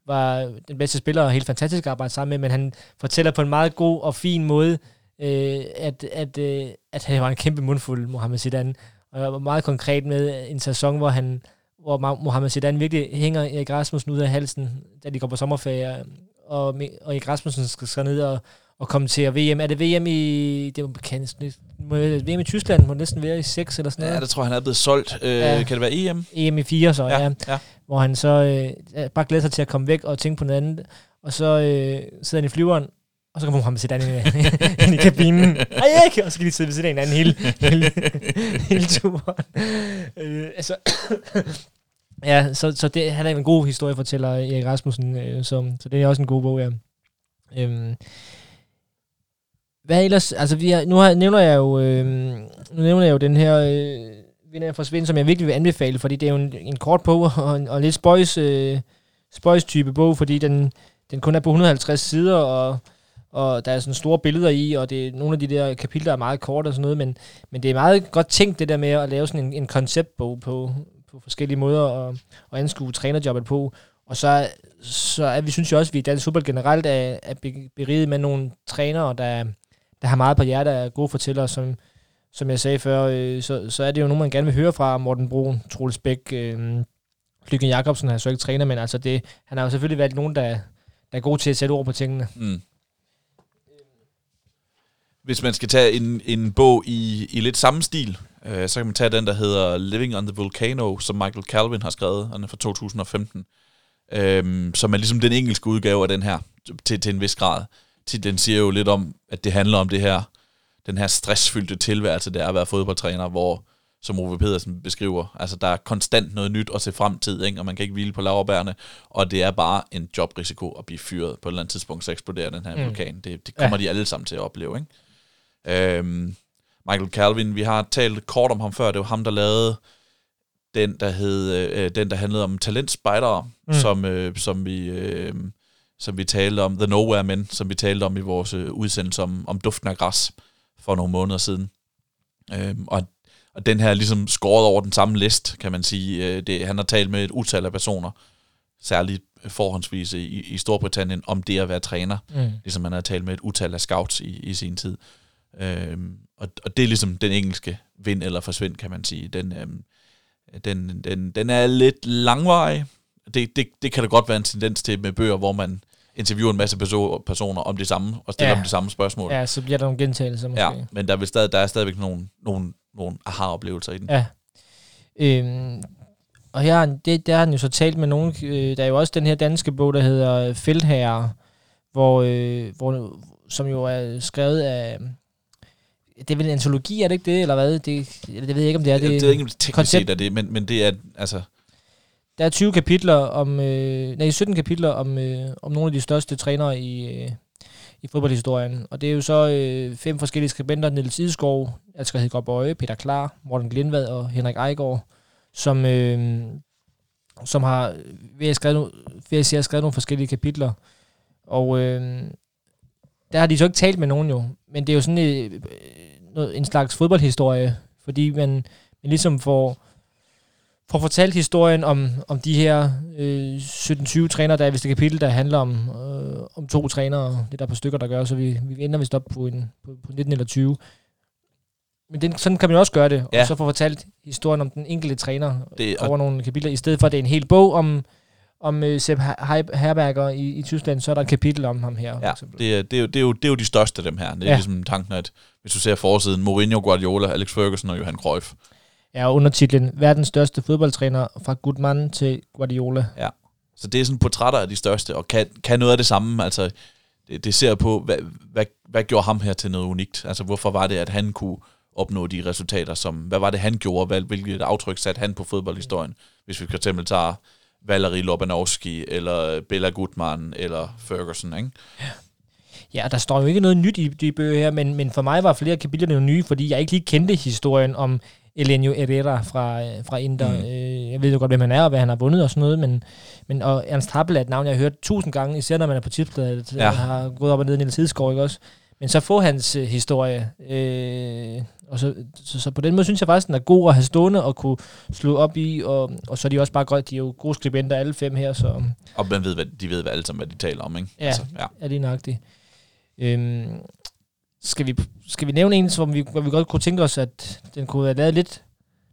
var den bedste spiller og helt fantastisk at arbejde sammen med, men han fortæller på en meget god og fin måde, øh, at, at, øh, at han var en kæmpe mundfuld, Mohamed Zidane. Og jeg var meget konkret med en sæson, hvor han hvor Mohamed Zidane virkelig hænger Erik Rasmussen ud af halsen, da de går på sommerferie, og, og Erik Rasmussen skal ned og, og kommentere VM. Er det VM i, det kan, må, VM i Tyskland? Må næsten være i 6 eller sådan noget? Ja, det tror jeg, han er blevet solgt. Øh, Ja. Kan det være EM? EM i 4 så, ja. ja ja. hvor han så øh, bare glæder sig til at komme væk og tænke på noget andet. Og så øh, sidder han i flyveren, og så kommer Mohamed Zidane ind, ind i kabinen. Ej! Og så kan de sidde ved siden af hinanden hele, hele, hele turen. Øh, altså, ja, så, så det, han er en god historiefortæller, Erik Rasmussen, øh, så, så det er også en god bog, ja. Øhm, hvad ellers, altså vi har, nu har, nævner jeg jo, øh, nu nævner jeg jo den her øh, vinder for Svend, som jeg virkelig vil anbefale, fordi det er jo en, en kort bog og en, og en lidt spøjs, øh, spøjs type bog, fordi den, den kun er på 150 sider, og, og der er sådan store billeder i, og det er nogle af de der kapitler er meget korte og sådan noget, men, men det er meget godt tænkt det der med at lave sådan en, en konceptbog på, på forskellige måder og, og anskue trænerjobbet på. Og så, så er vi, synes jeg også, at vi i dansk fodbold generelt er, er beriget med nogle trænere, der, der har meget på hjertet er gode fortællere, som, som jeg sagde før, øh, så, så er det jo nogen, man gerne vil høre fra Morten Broen, Troels Bæk, øh, Lykken Jacobsen, han er så ikke træner, men altså det, han har jo selvfølgelig været nogen, der, der er god til at sætte ord på tingene. Mm. Hvis man skal tage en, en bog i, i lidt samme stil, øh, så kan man tage den, der hedder Living on the Volcano, som Michael Calvin har skrevet. Den er fra 2015. Øh, som er ligesom den engelske udgave af den her, til, til en vis grad. Den siger jo lidt om, at det handler om det her, den her stressfyldte tilværelse, det er at være fodboldtræner, hvor, som Ove Pedersen beskriver, altså der er konstant noget nyt at se frem til, ikke? og man kan ikke hvile på laverbærene, og det er bare en jobrisiko at blive fyret på et eller andet tidspunkt, så eksploderer den her Mm. vulkan. Det, det kommer ja. de alle sammen til at opleve. Ikke? Øhm, Michael Calvin, vi har talt kort om ham før, det var ham, der lavede den, der hed, øh, den, der handlede om talentspejdere, mm. som, øh, som vi... Øh, som vi talte om, The Nowhere Men, som vi talte om i vores øh, udsendelse om, om duften af græs for nogle måneder siden. Øhm, og, og den her er ligesom skåret over den samme list, kan man sige. Øh, det, han har talt med et utal af personer, særligt forhåndsvis i, i Storbritannien, om det at være træner, Mm. ligesom han har talt med et utal af scouts i, i sin tid. Øhm, og, og det er ligesom den engelske vind eller forsvind, kan man sige. Den, øhm, den, den, den er lidt langvarig. Det, det, det kan da godt være en tendens til med bøger, hvor man interviewer en masse perso- personer om det samme, og stiller Ja. dem det samme spørgsmål. Ja, så bliver der nogle gentagelser måske. Ja, men der er, vel stadig, der er stadigvæk nogle, nogle, nogle aha-oplevelser i den. Ja. Øhm, og her, det, der har han jo så talt med nogen, øh, der er jo også den her danske bog, der hedder Feltherre, hvor, øh, hvor, som jo er skrevet af, det er vel en antologi, er det ikke det, eller hvad? Det, det ved jeg ikke, om det er. det, det er ikke teknisk koncept- set af det, men, men det er, altså, der er 20 kapitler om, øh, nej, 17 kapitler om, øh, om nogle af de største trænere i, øh, i fodboldhistorien. Og det er jo så øh, fem forskellige skribenter, Niels Idskov, Asger Hedgaard Bøje, Peter Klar, Morten Glindvad og Henrik Ejgaard, som, øh, som har ved at, skrive, ved at sige, skrevet nogle forskellige kapitler. Og øh, der har de så ikke talt med nogen jo, men det er jo sådan øh, en slags fodboldhistorie, fordi man, man ligesom får får fortalt historien om, om de her øh, 17-20 trænere, der er vist et kapitel, der handler om, øh, om to trænere. Det er der på stykker, der gør, så vi, vi ender vist op på, en, på, på 19 eller 20. Men den, sådan kan man også gøre det, ja. Og så få fortalt historien om den enkelte træner Det- og- over nogle kapitler, i stedet for at det er en hel bog om, om uh, Sepp Her- Herberger i, i Tyskland, så er der et kapitel om ham her. ja, det er, det, er jo, det, er jo, det er jo de største af dem her. Det er ja. ligesom tanken, at hvis du ser forsiden, Mourinho, Guardiola, Alex Ferguson og Johan Cruyff. Ja, og undertitlen, verdens største fodboldtræner fra Gudmann til Guardiola. Så det er sådan portrætter af de største, og kan, kan noget af det samme. Altså, det, det ser på, hvad, hvad, hvad gjorde ham her til noget unikt? Altså, hvorfor var det, at han kunne opnå de resultater, som, hvad var det, han gjorde? Hvad, hvilket aftryk satte han på fodboldhistorien? Hvis vi for eksempel tager Valerie Lobanowski, eller Bella Gutmann, eller Ferguson, ikke? Ja, der står jo ikke noget nyt i de bøger her, men, men for mig var flere kapitler jo nye, fordi jeg ikke lige kendte historien om Elenio Herrera fra, øh, fra Inter. Mm. Øh, jeg ved jo godt, hvem han er, og hvad han har vundet og sådan noget, men, men og Ernst Happel er et navn, jeg har hørt tusind gange, især når man er på tipsbladet, ja. har gået op og ned i en tidskår, ikke også? Men så få hans øh, historie, øh, og så, så, så, på den måde synes jeg faktisk, den er god at have stående og kunne slå op i, og, og så er de også bare godt, de er jo gode skribenter alle fem her, så... Og man ved, hvad, de ved hvad alle sammen, hvad de taler om, ikke? Ja, altså, ja. er det nøjagtigt. Øhm, skal, vi, skal vi nævne en, som vi, hvor vi godt kunne tænke os, at den kunne have lavet lidt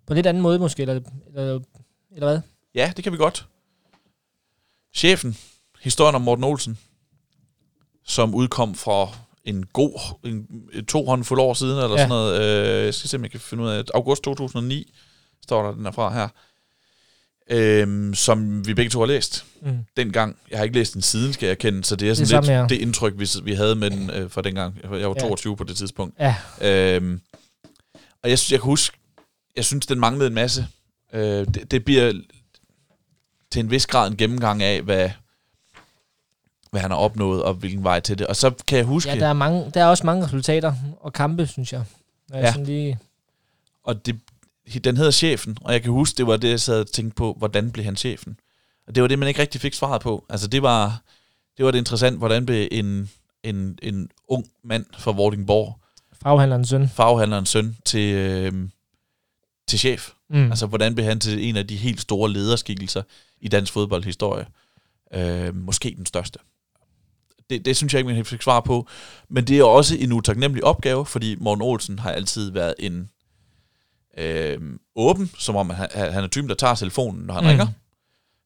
på en lidt anden måde måske, eller, eller, eller hvad? Ja, det kan vi godt. Chefen, historien om Morten Olsen, som udkom fra en god en, to håndfuld år siden, eller ja. sådan noget. Øh, jeg skal se, om jeg kan finde ud af, august 2009 står der den er fra her øhm, som vi begge to har læst mm. dengang. Jeg har ikke læst den siden, skal jeg kende, så det er sådan det er lidt samme, ja. det indtryk, vi, vi havde med den øh, fra dengang. Jeg var 22 ja. på det tidspunkt. Ja. Øhm, og jeg, jeg kan huske, jeg synes, den manglede en masse. Øh, det, det bliver til en vis grad en gennemgang af, hvad, hvad han har opnået, og hvilken vej til det. Og så kan jeg huske... Ja, der er, mange, der er også mange resultater og kampe, synes jeg. Når ja. Jeg sådan lige... Og det, den hedder chefen, og jeg kan huske, det var det, jeg sad og tænkte på, hvordan blev han chefen? Og det var det, man ikke rigtig fik svaret på. Altså det var det, var det interessant, hvordan blev en, en, en ung mand fra Vordingborg, Faghandlerens søn. Faghandlerens søn til, øh, til chef. Mm. Altså hvordan blev han til en af de helt store lederskikkelser i dansk fodboldhistorie. Øh, måske den største. Det, det synes jeg ikke, man fik svar på. Men det er også en utaknemmelig opgave, fordi Morten Olsen har altid været en øh, åben, som om han, han er typen, der tager telefonen, når han mm. ringer.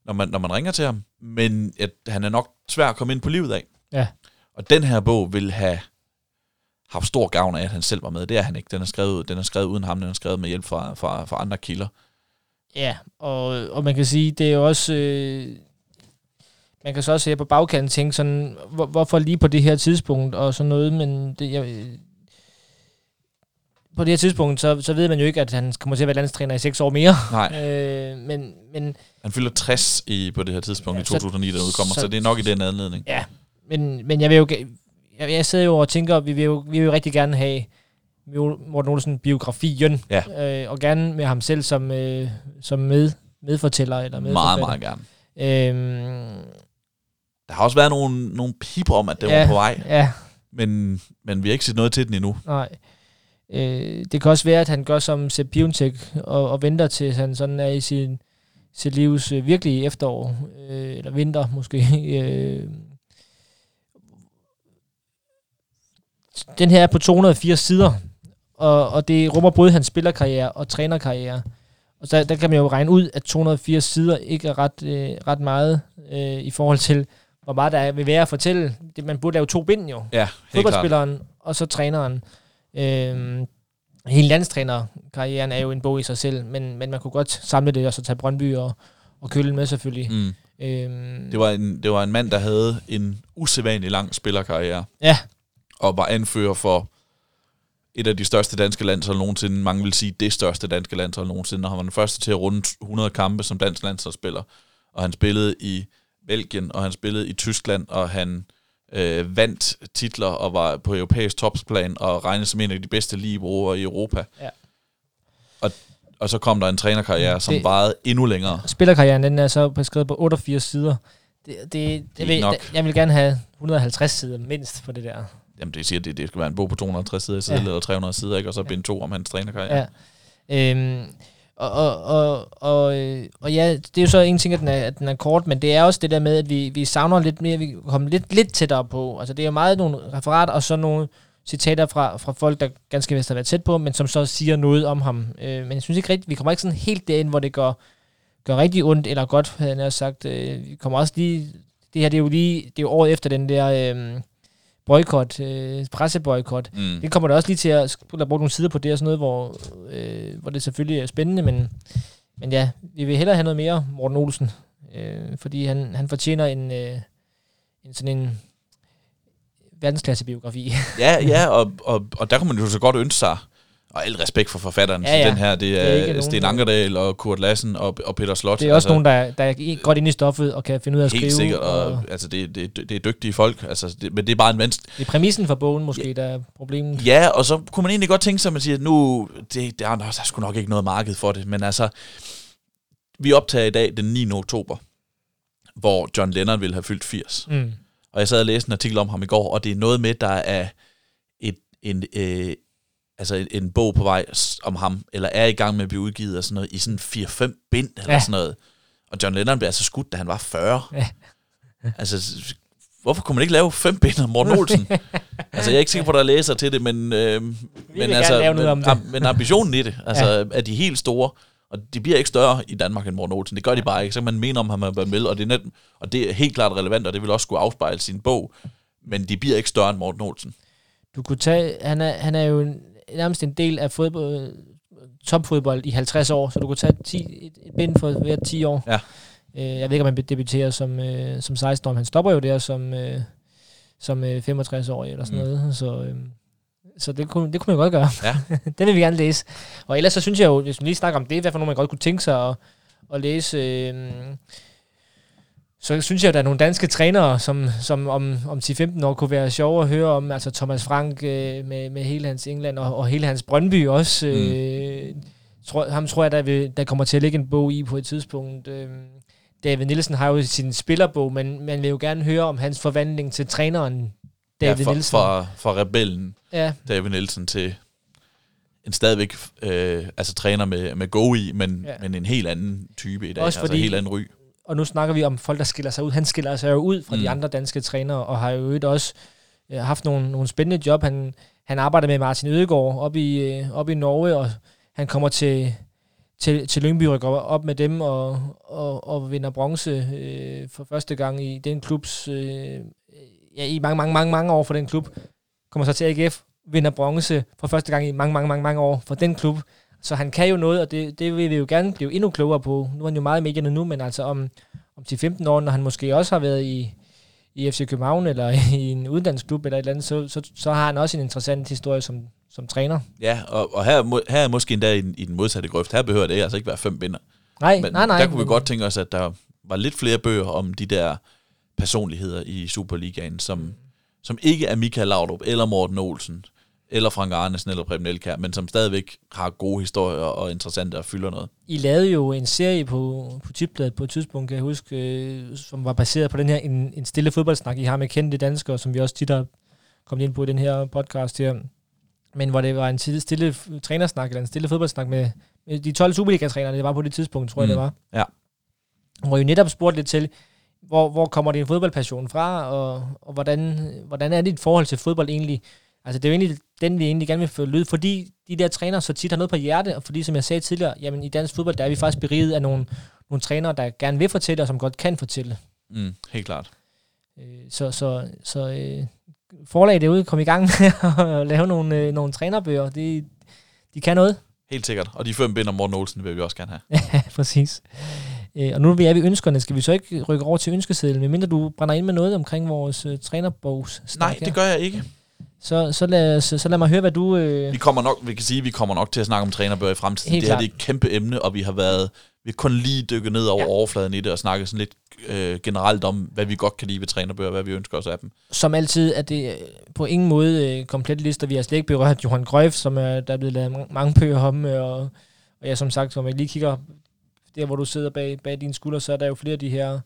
Når man, når man ringer til ham. Men at han er nok svær at komme ind på livet af. Ja. Og den her bog vil have haft stor gavn af, at han selv var med. Det er han ikke. Den er skrevet, den er skrevet uden ham, den er skrevet med hjælp fra, fra, fra andre kilder. Ja, og, og man kan sige, det er jo også... Øh, man kan så også se på bagkanten tænke sådan, hvor, hvorfor lige på det her tidspunkt og sådan noget, men det, jeg, på det her tidspunkt, så, så ved man jo ikke, at han kommer til at være landstræner i seks år mere. Nej. Øh, men, men, han fylder 60 i, på det her tidspunkt ja, i 2009, der udkommer, så, så det er nok i den anledning. Ja, men, men jeg vil jo... Jeg, jeg sidder jo og tænker, vi vil jo, vi vil jo rigtig gerne have Morten Olsen biografien, ja. øh, og gerne med ham selv som, øh, som med, medfortæller. Eller meget, meget gerne. Øhm, der har også været nogle, nogle piper om, at det ja, var på vej. Ja. Men, men vi har ikke set noget til den endnu. Nej. Øh, det kan også være, at han gør som Sepp Piontek og, og venter til, han sådan er i sin, sit livs øh, virkelige efterår, øh, eller vinter måske. Øh. Den her er på 280 sider, og, og det rummer både hans spillerkarriere og trænerkarriere. Og der, der kan man jo regne ud, at 280 sider ikke er ret, øh, ret meget øh, i forhold til, hvor meget der vil være at fortælle. Det, man burde lave to bind jo. Ja, Fodboldspilleren klart. og så træneren. Øhm, hele landstrænerkarrieren er jo en bog i sig selv, men, men man kunne godt samle det og så tage Brøndby og, og Kølen med selvfølgelig. Mm. Øhm, det, var en, det var en mand, der havde en usædvanlig lang spillerkarriere. Ja. Og var anfører for et af de største danske landshold nogensinde. Mange vil sige det største danske landshold nogensinde. Og han var den første til at runde 100 kampe som dansk landsholdsspiller. Og han spillede i Belgien, og han spillede i Tyskland, og han øh, vandt titler og var på europæisk topsplan og regnet som en af de bedste ligebrugere i Europa. Ja. Og, og så kom der en trænerkarriere, som det, varede endnu længere. Spillerkarrieren, den er så beskrevet på 88 sider. Det, det, det, det vil, nok. Jeg vil gerne have 150 sider mindst for det der. Jamen det siger, det, det skal være en bog på 250 sider, ja. eller 300 sider, ikke? og så bind to om hans trænerkarriere. Ja. Øhm, og, og, og, og, øh, og ja, det er jo så en ting, at den, er, at den er kort, men det er også det der med, at vi, vi savner lidt mere, vi kommer lidt, lidt tættere på. Altså det er jo meget nogle referater, og så nogle citater fra, fra folk, der ganske vist har været tæt på, men som så siger noget om ham. Øh, men jeg synes ikke rigtigt, vi kommer ikke sådan helt derind, hvor det går, gør rigtig ondt eller godt, havde jeg sagt. Øh, vi kommer også lige, det her det er jo lige, det er jo året efter den der... Øh, boykot, øh, presseboykot. Mm. Det kommer der også lige til at der bruge nogle sider på det og sådan noget, hvor, øh, hvor det selvfølgelig er spændende, men, men ja, vi vil hellere have noget mere Morten Olsen, øh, fordi han, han fortjener en, øh, en sådan en verdensklasse biografi. Ja, ja, og, og, og der kunne man jo så godt ønske sig, og al respekt for forfatteren Ja, ja, ja. ja. den her, det Det er ikke er Sten Ankerdal og Kurt Lassen og, og Peter Slot. Det er også nogen, der, der er godt inde i stoffet og kan finde ud af at skrive. Helt sikkert, og, altså det, det, det er dygtige folk, altså det, men det er bare en venstre. det er præmissen for bogen måske, der er problemet. Ja, og så kunne man egentlig godt tænke sig, at man siger, nu, det, der, er, der er sgu nok ikke noget marked for det, men altså, vi optager i dag den 9. oktober, hvor John Lennon ville have fyldt 80. Mm. Og jeg sad og læste en artikel om ham i går, og det er noget med, der er et, en, øh, altså en, en bog på vej om ham, eller er i gang med at blive udgivet og sådan noget, i sådan 4-5 bind eller Ja. sådan noget. Og John Lennon blev altså skudt, da han var 40. Ja. Altså, hvorfor kunne man ikke lave fem bind om Morten Olsen? altså, jeg er ikke sikker på, at der er læser til det, men, øh, men, altså, lave noget men, det. am- men ambitionen i det, altså, ja. er de helt store, og de bliver ikke større i Danmark end Morten Olsen. Det gør de bare ikke. Så man mener om, at han har været med, og det, er net, og det er helt klart relevant, og det vil også skulle afspejle sin bog. Men de bliver ikke større end Morten Olsen. Du kunne tage, han er, han er jo en, nærmest en del af fodbold, topfodbold i 50 år, så du kunne tage 10, et, et bind for hver 10 år. Ja. Øh, jeg ved ikke, om han debuterer som, øh, som 16 år, han stopper jo der som, øh, som øh, 65-årig eller sådan Mm. noget. Så, øh, så det kunne, det kunne man godt gøre. Ja. Den vil vi gerne læse. Og ellers så synes jeg jo, hvis man lige snakker om det, hvad for nogen man godt kunne tænke sig at, at læse... Øh, så synes jeg, at der er nogle danske trænere, som, som om, om 10-15 år kunne være sjove at høre om. Altså Thomas Frank øh, med, med hele hans England og, og hele hans Brøndby også. Mm. Øh, tror, ham tror jeg, der, vil, der kommer til at ligge en bog i på et tidspunkt. Øh, David Nielsen har jo sin spillerbog, men man vil jo gerne høre om hans forvandling til træneren David ja, fra, Nielsen. fra, fra rebellen Ja, David Nielsen til en stadigvæk øh, altså træner med, med go i, men, Ja. men en helt anden type i dag. Også altså fordi- en helt anden ry. Og nu snakker vi om folk, der skiller sig ud. Han skiller sig jo ud fra mm. de andre danske trænere, og har jo også øh, haft nogle, nogle spændende job. Han, han arbejder med Martin Ødegaard op i, øh, op i Norge, og han kommer til, til, til Lyngby, rykker op med dem og, og, og vinder bronze øh, for første gang i den klubs, øh, ja, i mange, mange, mange, mange år for den klub. Kommer så til AGF, vinder bronze for første gang i mange, mange, mange, mange år for den klub. Så han kan jo noget, og det, det vil vi jo gerne blive endnu klogere på. Nu er han jo meget i medierne nu, men altså om, om 10-15 år, når han måske også har været i, i FC København eller i en uddannelsesklub eller et eller andet, så, så, så har han også en interessant historie som, som træner. Ja, og, og her, her er måske endda i, den- i den modsatte grøft. Her behøver det altså ikke være fem binder. Nej, Men nej, nej. der kunne vi godt tænke os, at der var lidt flere bøger om de der personligheder i Superligaen, som, som ikke er Michael Laudrup, eller Morten Olsen, eller Frank Arnesen, eller Preben Elkær, men som stadigvæk har gode historier og interessante og fylder noget. I lavede jo en serie på, på Tipbladet på et tidspunkt, kan jeg huske, øh, som var baseret på den her en, en stille fodboldsnak, I har med kendte danskere, som vi også tit har kommet ind på i den her podcast her. Men hvor det var en stille, trænersnak, eller en stille fodboldsnak med, med de 12 Superliga-trænere, det var på det tidspunkt, tror jeg, Mm. det var. Ja. Hvor I netop spurgte lidt til, hvor, hvor kommer din fodboldpassion fra, og, og hvordan, hvordan er dit forhold til fodbold egentlig? Altså det er jo egentlig den, vi egentlig gerne vil følge ud, fordi de der trænere så tit har noget på hjerte, og fordi, som jeg sagde tidligere, jamen i dansk fodbold, der er vi faktisk beriget af nogle, nogle trænere, der gerne vil fortælle, og som godt kan fortælle. Mm, helt klart. Øh, Så, så, så øh, forlaget derude, kom i gang med at lave nogle, øh, nogle trænerbøger. De, de kan noget. Helt sikkert. Og de fem binder Morten Olsen vil vi også gerne have. Ja, præcis. Øh, Og nu er vi er ved ønskerne. Skal vi så ikke rykke over til ønskesedlen, medmindre du brænder ind med noget omkring vores øh, trænerbogs Nej, det gør jeg ikke. Så, så, lad, os- så lad mig høre, hvad du... Øh, Vi kommer nok, vi kan sige, at vi kommer nok til at snakke om trænerbøger i fremtiden. Helt det her klart. det er et kæmpe emne, og vi har været vi har kun lige dykket ned over Ja. overfladen i det og snakket sådan lidt øh, generelt om, hvad vi godt kan lide ved trænerbøger, hvad vi ønsker os af dem. som altid er det øh, på ingen måde øh, komplet lister. Vi har slet ikke berørt Johan Grøf, som er, der er blevet lavet mange, mange bøger om. øh, Og, og jeg som sagt, som jeg lige kigger der, hvor du sidder bag, bag dine skuldre, så er der jo flere af de her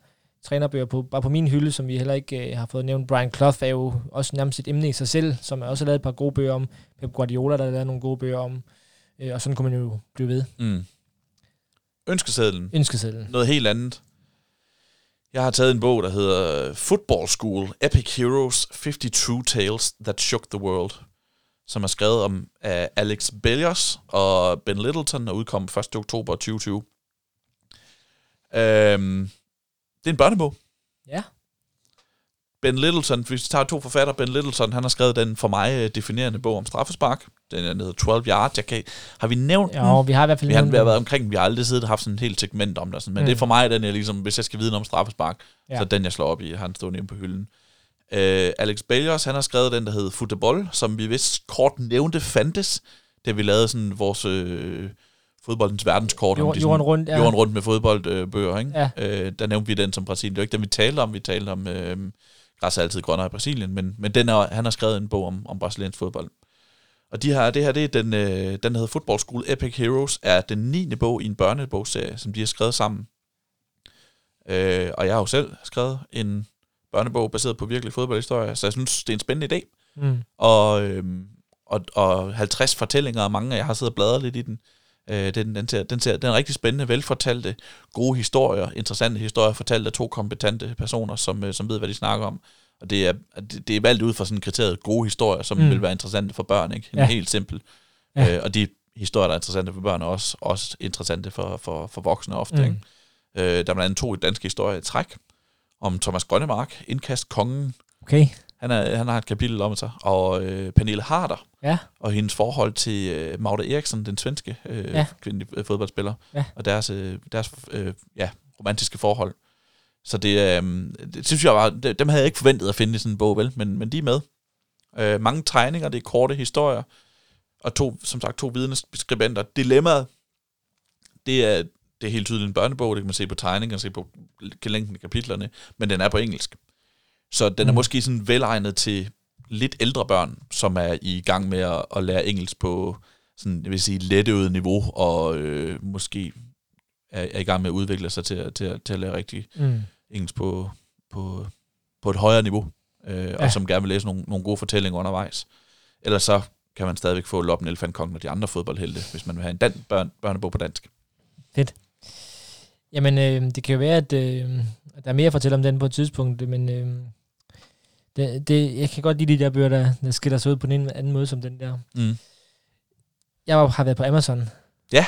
trænerbøger på, bare på min hylde, som vi heller ikke øh, har fået nævnt. Brian Clough er jo også nærmest et emne i sig selv, som er også har lavet et par gode bøger om. Pep Guardiola, der har lavet nogle gode bøger om. Øh, og sådan kunne man jo blive ved. Mm. Ønskesedlen. Ønskesedlen. Noget helt andet. Jeg har taget en bog, der hedder Football School, Epic Heroes, 50 True Tales That Shook the World, som er skrevet om af Alex Bellios og Ben Littleton, og udkom 1. oktober 2020. Øhm, det er en børnebog. Ja. Ben Littleton, hvis vi tager to forfattere, Ben Littleton, han har skrevet den for mig øh, definerende bog om straffespark. Den er- hedder 12 Yards. Jeg kan, har vi nævnt den? Og vi har i hvert fald Vi har, vi har været omkring, vi har aldrig siddet og haft sådan et helt segment om det. Sådan. Men Mm. mm. det er for mig, den er ligesom, hvis jeg skal vide noget om straffespark, Ja. så den, jeg slår op i, den stående inde på hylden. Øh, Alex Balios, han har skrevet den, der hedder Football, som vi vist kort nævnte fandtes, da vi lavede sådan vores øh, fodboldens verdenskort. Jord- de jorden sådan, rundt, ja. Jorden rundt med fodboldbøger, ikke? Ja. Øh, der nævnte vi den som Brasilien. Det var ikke den, vi talte om. Vi talte om, øh, græs er altid grønnere i Brasilien, men, men den er, han har skrevet en bog om, om brasiliansk fodbold. Og de her, det her, det er den, øh, den hedder Football School Epic Heroes, er den 9. bog i en børnebogsserie, som de har skrevet sammen. Øh, og jeg har jo selv skrevet en børnebog baseret på virkelig fodboldhistorie, så jeg synes, det er en spændende idé. Mm. Og, øhm, og, og 50 fortællinger, og mange af jer har siddet og bladret lidt i den. Øh, den, den, ser, den, ser, den er rigtig spændende, velfortalte, gode historier, interessante historier, fortalt af to kompetente personer, som, øh, som ved, hvad de snakker om. Og det er, det, det er valgt ud fra sådan kriteriet gode historier, som Mm. vil være interessante for børn. Ikke? En Ja. Helt simpel. Ja. Øh, og de historier, der er interessante for børn, er også, også interessante for, for, for voksne ofte. Mm. Ikke? Øh, der er blandt andet to danske historier i træk, om Thomas Grønnemark, indkast kongen, Okay. Han, er, han har et kapitel om sig, og øh, Pernille Harder, Ja. og hendes forhold til øh, Magda Eriksen, den svenske øh, Ja. kvindelige øh, fodboldspiller, Ja. og deres, øh, deres øh, ja, romantiske forhold. Så det, øh, det synes jeg var, det, dem havde jeg ikke forventet at finde i sådan en bog, vel? Men, men de er med. Øh, mange tegninger, det er korte historier, og to, som sagt, to vidneskribenter. Dilemmaet, det er, det er helt tydeligt en børnebog, det kan man se på tegningerne, se på længden af kapitlerne, men den er på engelsk. Så den er Mm. måske sådan velegnet til lidt ældre børn, som er i gang med at, at lære engelsk på sådan, jeg vil sige, letteøvet niveau, og øh, måske er, er i gang med at udvikle sig til, at- til, til at lære rigtig Mm. engelsk på, på, på et højere niveau, øh, ja. Og som gerne vil læse nogle, nogle gode fortællinger undervejs. Ellers så kan man stadigvæk få Loppen Elefant Kongen og de andre fodboldhelte, hvis man vil have en dan- børn, børnebog på dansk. Jamen, øh, det kan jo være, at, øh, der er mere at fortælle om den på et tidspunkt, men øh, det, det, jeg kan godt lide de der bøger, der, der skiller sig ud på en anden måde som den der. Mm. Jeg var- har været på Amazon. Ja.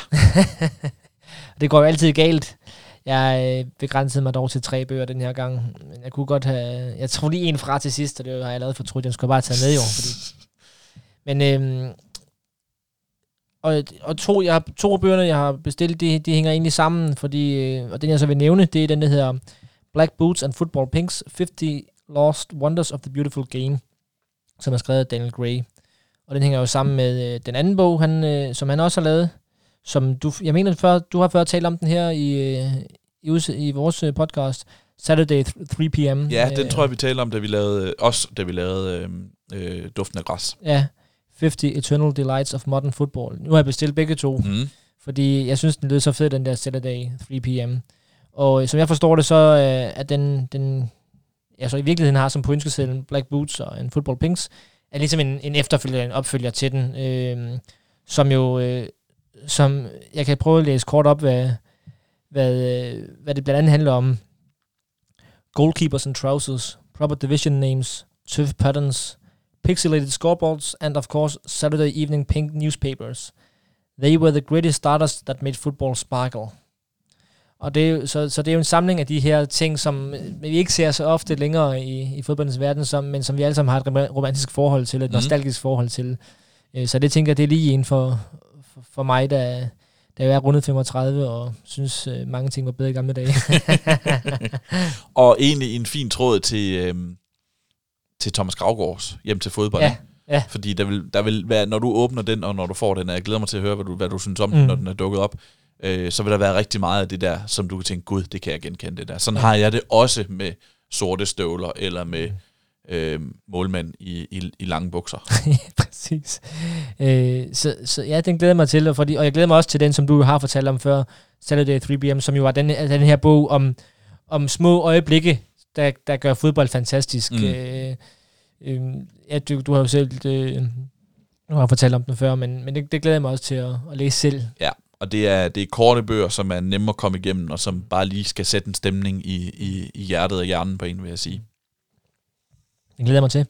det går jo altid galt. Jeg øh, begrænsede mig dog til tre bøger den her gang. Men jeg kunne godt have... Jeg tror lige en fra til sidst, og det har jeg allerede fortrudt. Den skulle bare tage med jo. Fordi... Men... Øh, og, og to, jeg har, to bøgerne, jeg har bestilt, de, de hænger egentlig sammen, fordi, øh, og den jeg så vil nævne, det er den, der hedder Black Boots and Football Pinks, 50 Lost Wonders of the Beautiful Game, som er skrevet af Daniel Gray. Og den hænger jo sammen med øh, den anden bog, han, øh, som han også har lavet, som du, jeg mener, før, du har før talt om den her i, øh, i, i vores øh, podcast, Saturday 3 p.m. Ja, den Øh, tror jeg, vi talte om, da vi lavede, også da vi lavede øh, øh, Duften af Græs. Ja, 50 Eternal Delights of Modern Football. Nu har jeg bestilt begge to. Mm. fordi jeg synes, den lød så fed, den der Saturday 3 p.m. Og som jeg forstår det, så øh, at den, den jeg så i virkeligheden har som på ønskesedlen Black Boots og en Football Pinks, er ligesom en, en efterfølger, en opfølger til den, øh, som jo, øh, som jeg kan prøve at læse kort op, hvad, hvad, øh, hvad det blandt andet handler om. Goalkeepers and trousers, proper division names, turf patterns, pixelated scoreboards, and of course Saturday evening pink newspapers. They were the greatest starters that made football sparkle. Og det er, så, så det er jo en samling af de her ting, som øh, vi ikke ser så ofte længere i, i fodboldens verden, som, men som vi alle sammen har et rom- romantisk forhold til, et Mhm. nostalgisk forhold til. Øh, Så det tænker jeg, det er lige en for, for, for mig, der, der er rundet 35 og synes, øh, mange ting var bedre i gamle dage. Og egentlig en fin tråd til, øh, til Thomas Gravgaards hjem til fodbold. Ja, ja. Fordi der vil, der vil være, når du åbner den, og når du får den, og jeg glæder mig til at høre, hvad du, hvad du synes om mm. Mm. den, når den er dukket op, øh, så vil der være rigtig meget af det der, som du kan tænke, gud, det kan jeg genkende det der. Sådan Ja. ja. har jeg det også med sorte støvler, eller med Mm. øh, målmænd i, i, i lange bukser. Præcis. Øh, så, så ja, den glæder jeg mig til, og, fordi, og jeg glæder mig også til den, som du har fortalt om før, Saturday 3 p.m., som jo var den, den her bog om, om små øjeblikke, der, der gør fodbold fantastisk. Mm. Øh, øh, ja, du, du har jo selv øh, du har fortalt om den før, men, men det, det glæder jeg mig også til at, at læse selv. Og det er, det er korte bøger, som er nemme at komme igennem, og som bare lige skal sætte en stemning i, i, i hjertet og hjernen på en, vil jeg sige. Det glæder mig til.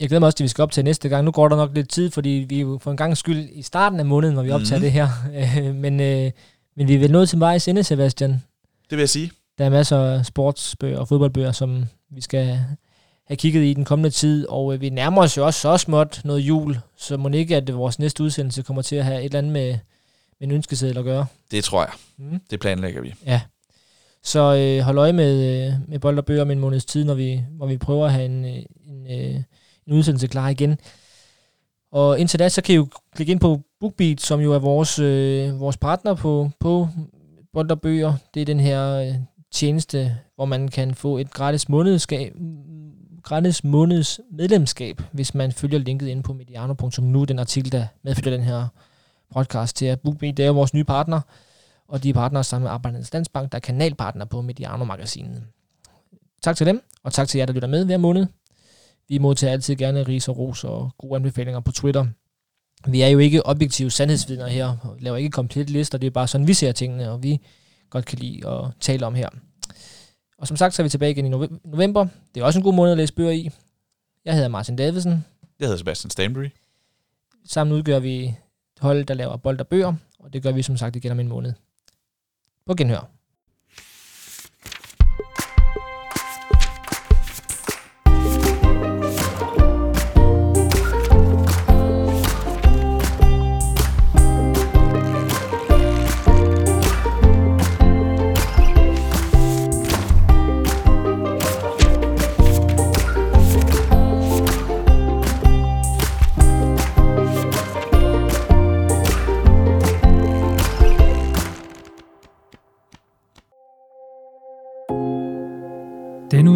Jeg glæder mig også til, at vi skal op til næste gang. Nu går der nok lidt tid, fordi vi er jo for en gang skyld i starten af måneden, hvor vi optager Mhm. det her. Men, øh, men vi er vel nået til vejs ende, Sebastian. Det vil jeg sige. Der er masser af sportsbøger og fodboldbøger, som vi skal have kigget i den kommende tid, og øh, vi nærmer os jo også så småt noget jul, så må ikke, at vores næste udsendelse kommer til at have et eller andet med, med en ønskeseddel at gøre. Det tror jeg. Mm. Det planlægger vi. Ja. Så øh, hold øje med, øh, med bold og bøger om en måneds tid, når vi, hvor vi prøver at have en, øh, en, øh, en udsendelse klar igen. Og indtil da, så kan I jo klikke ind på BookBeat, som jo er vores, øh, vores partner på, på bold og bøger. Det er den her øh, tjeneste, hvor man kan få et gratis månedskab, gratis måneds medlemskab, hvis man følger linket ind på mediano.nu, den artikel, der medfølger den her podcast til at BookBeat. Det er vores nye partner, og de er partnere sammen med Arbejdernes Landsbank, der er kanalpartner på Mediano-magasinet. Tak til dem, og tak til jer, der lytter med hver måned. Vi modtager altid gerne ris og ros og gode anbefalinger på Twitter. Vi er jo ikke objektive sandhedsvidner her, og laver ikke komplet lister, det er bare sådan, vi ser tingene, og vi godt kan lide at tale om her. Og som sagt, så er vi tilbage igen i november. Det er også en god måned at læse bøger i. Jeg hedder Martin Davidsen. Jeg hedder Sebastian Stanbury. Sammen udgør vi hold, der laver bold og bøger, og det gør vi som sagt igen om en måned. På genhør.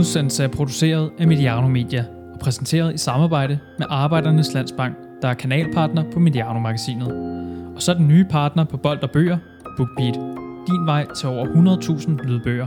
Udsendelse er produceret af Mediano Media og præsenteret i samarbejde med Arbejdernes Landsbank, der er kanalpartner på Mediano-magasinet. Og så den nye partner på Bold og Bøger, BookBeat. Din vej til over 100.000 lydbøger.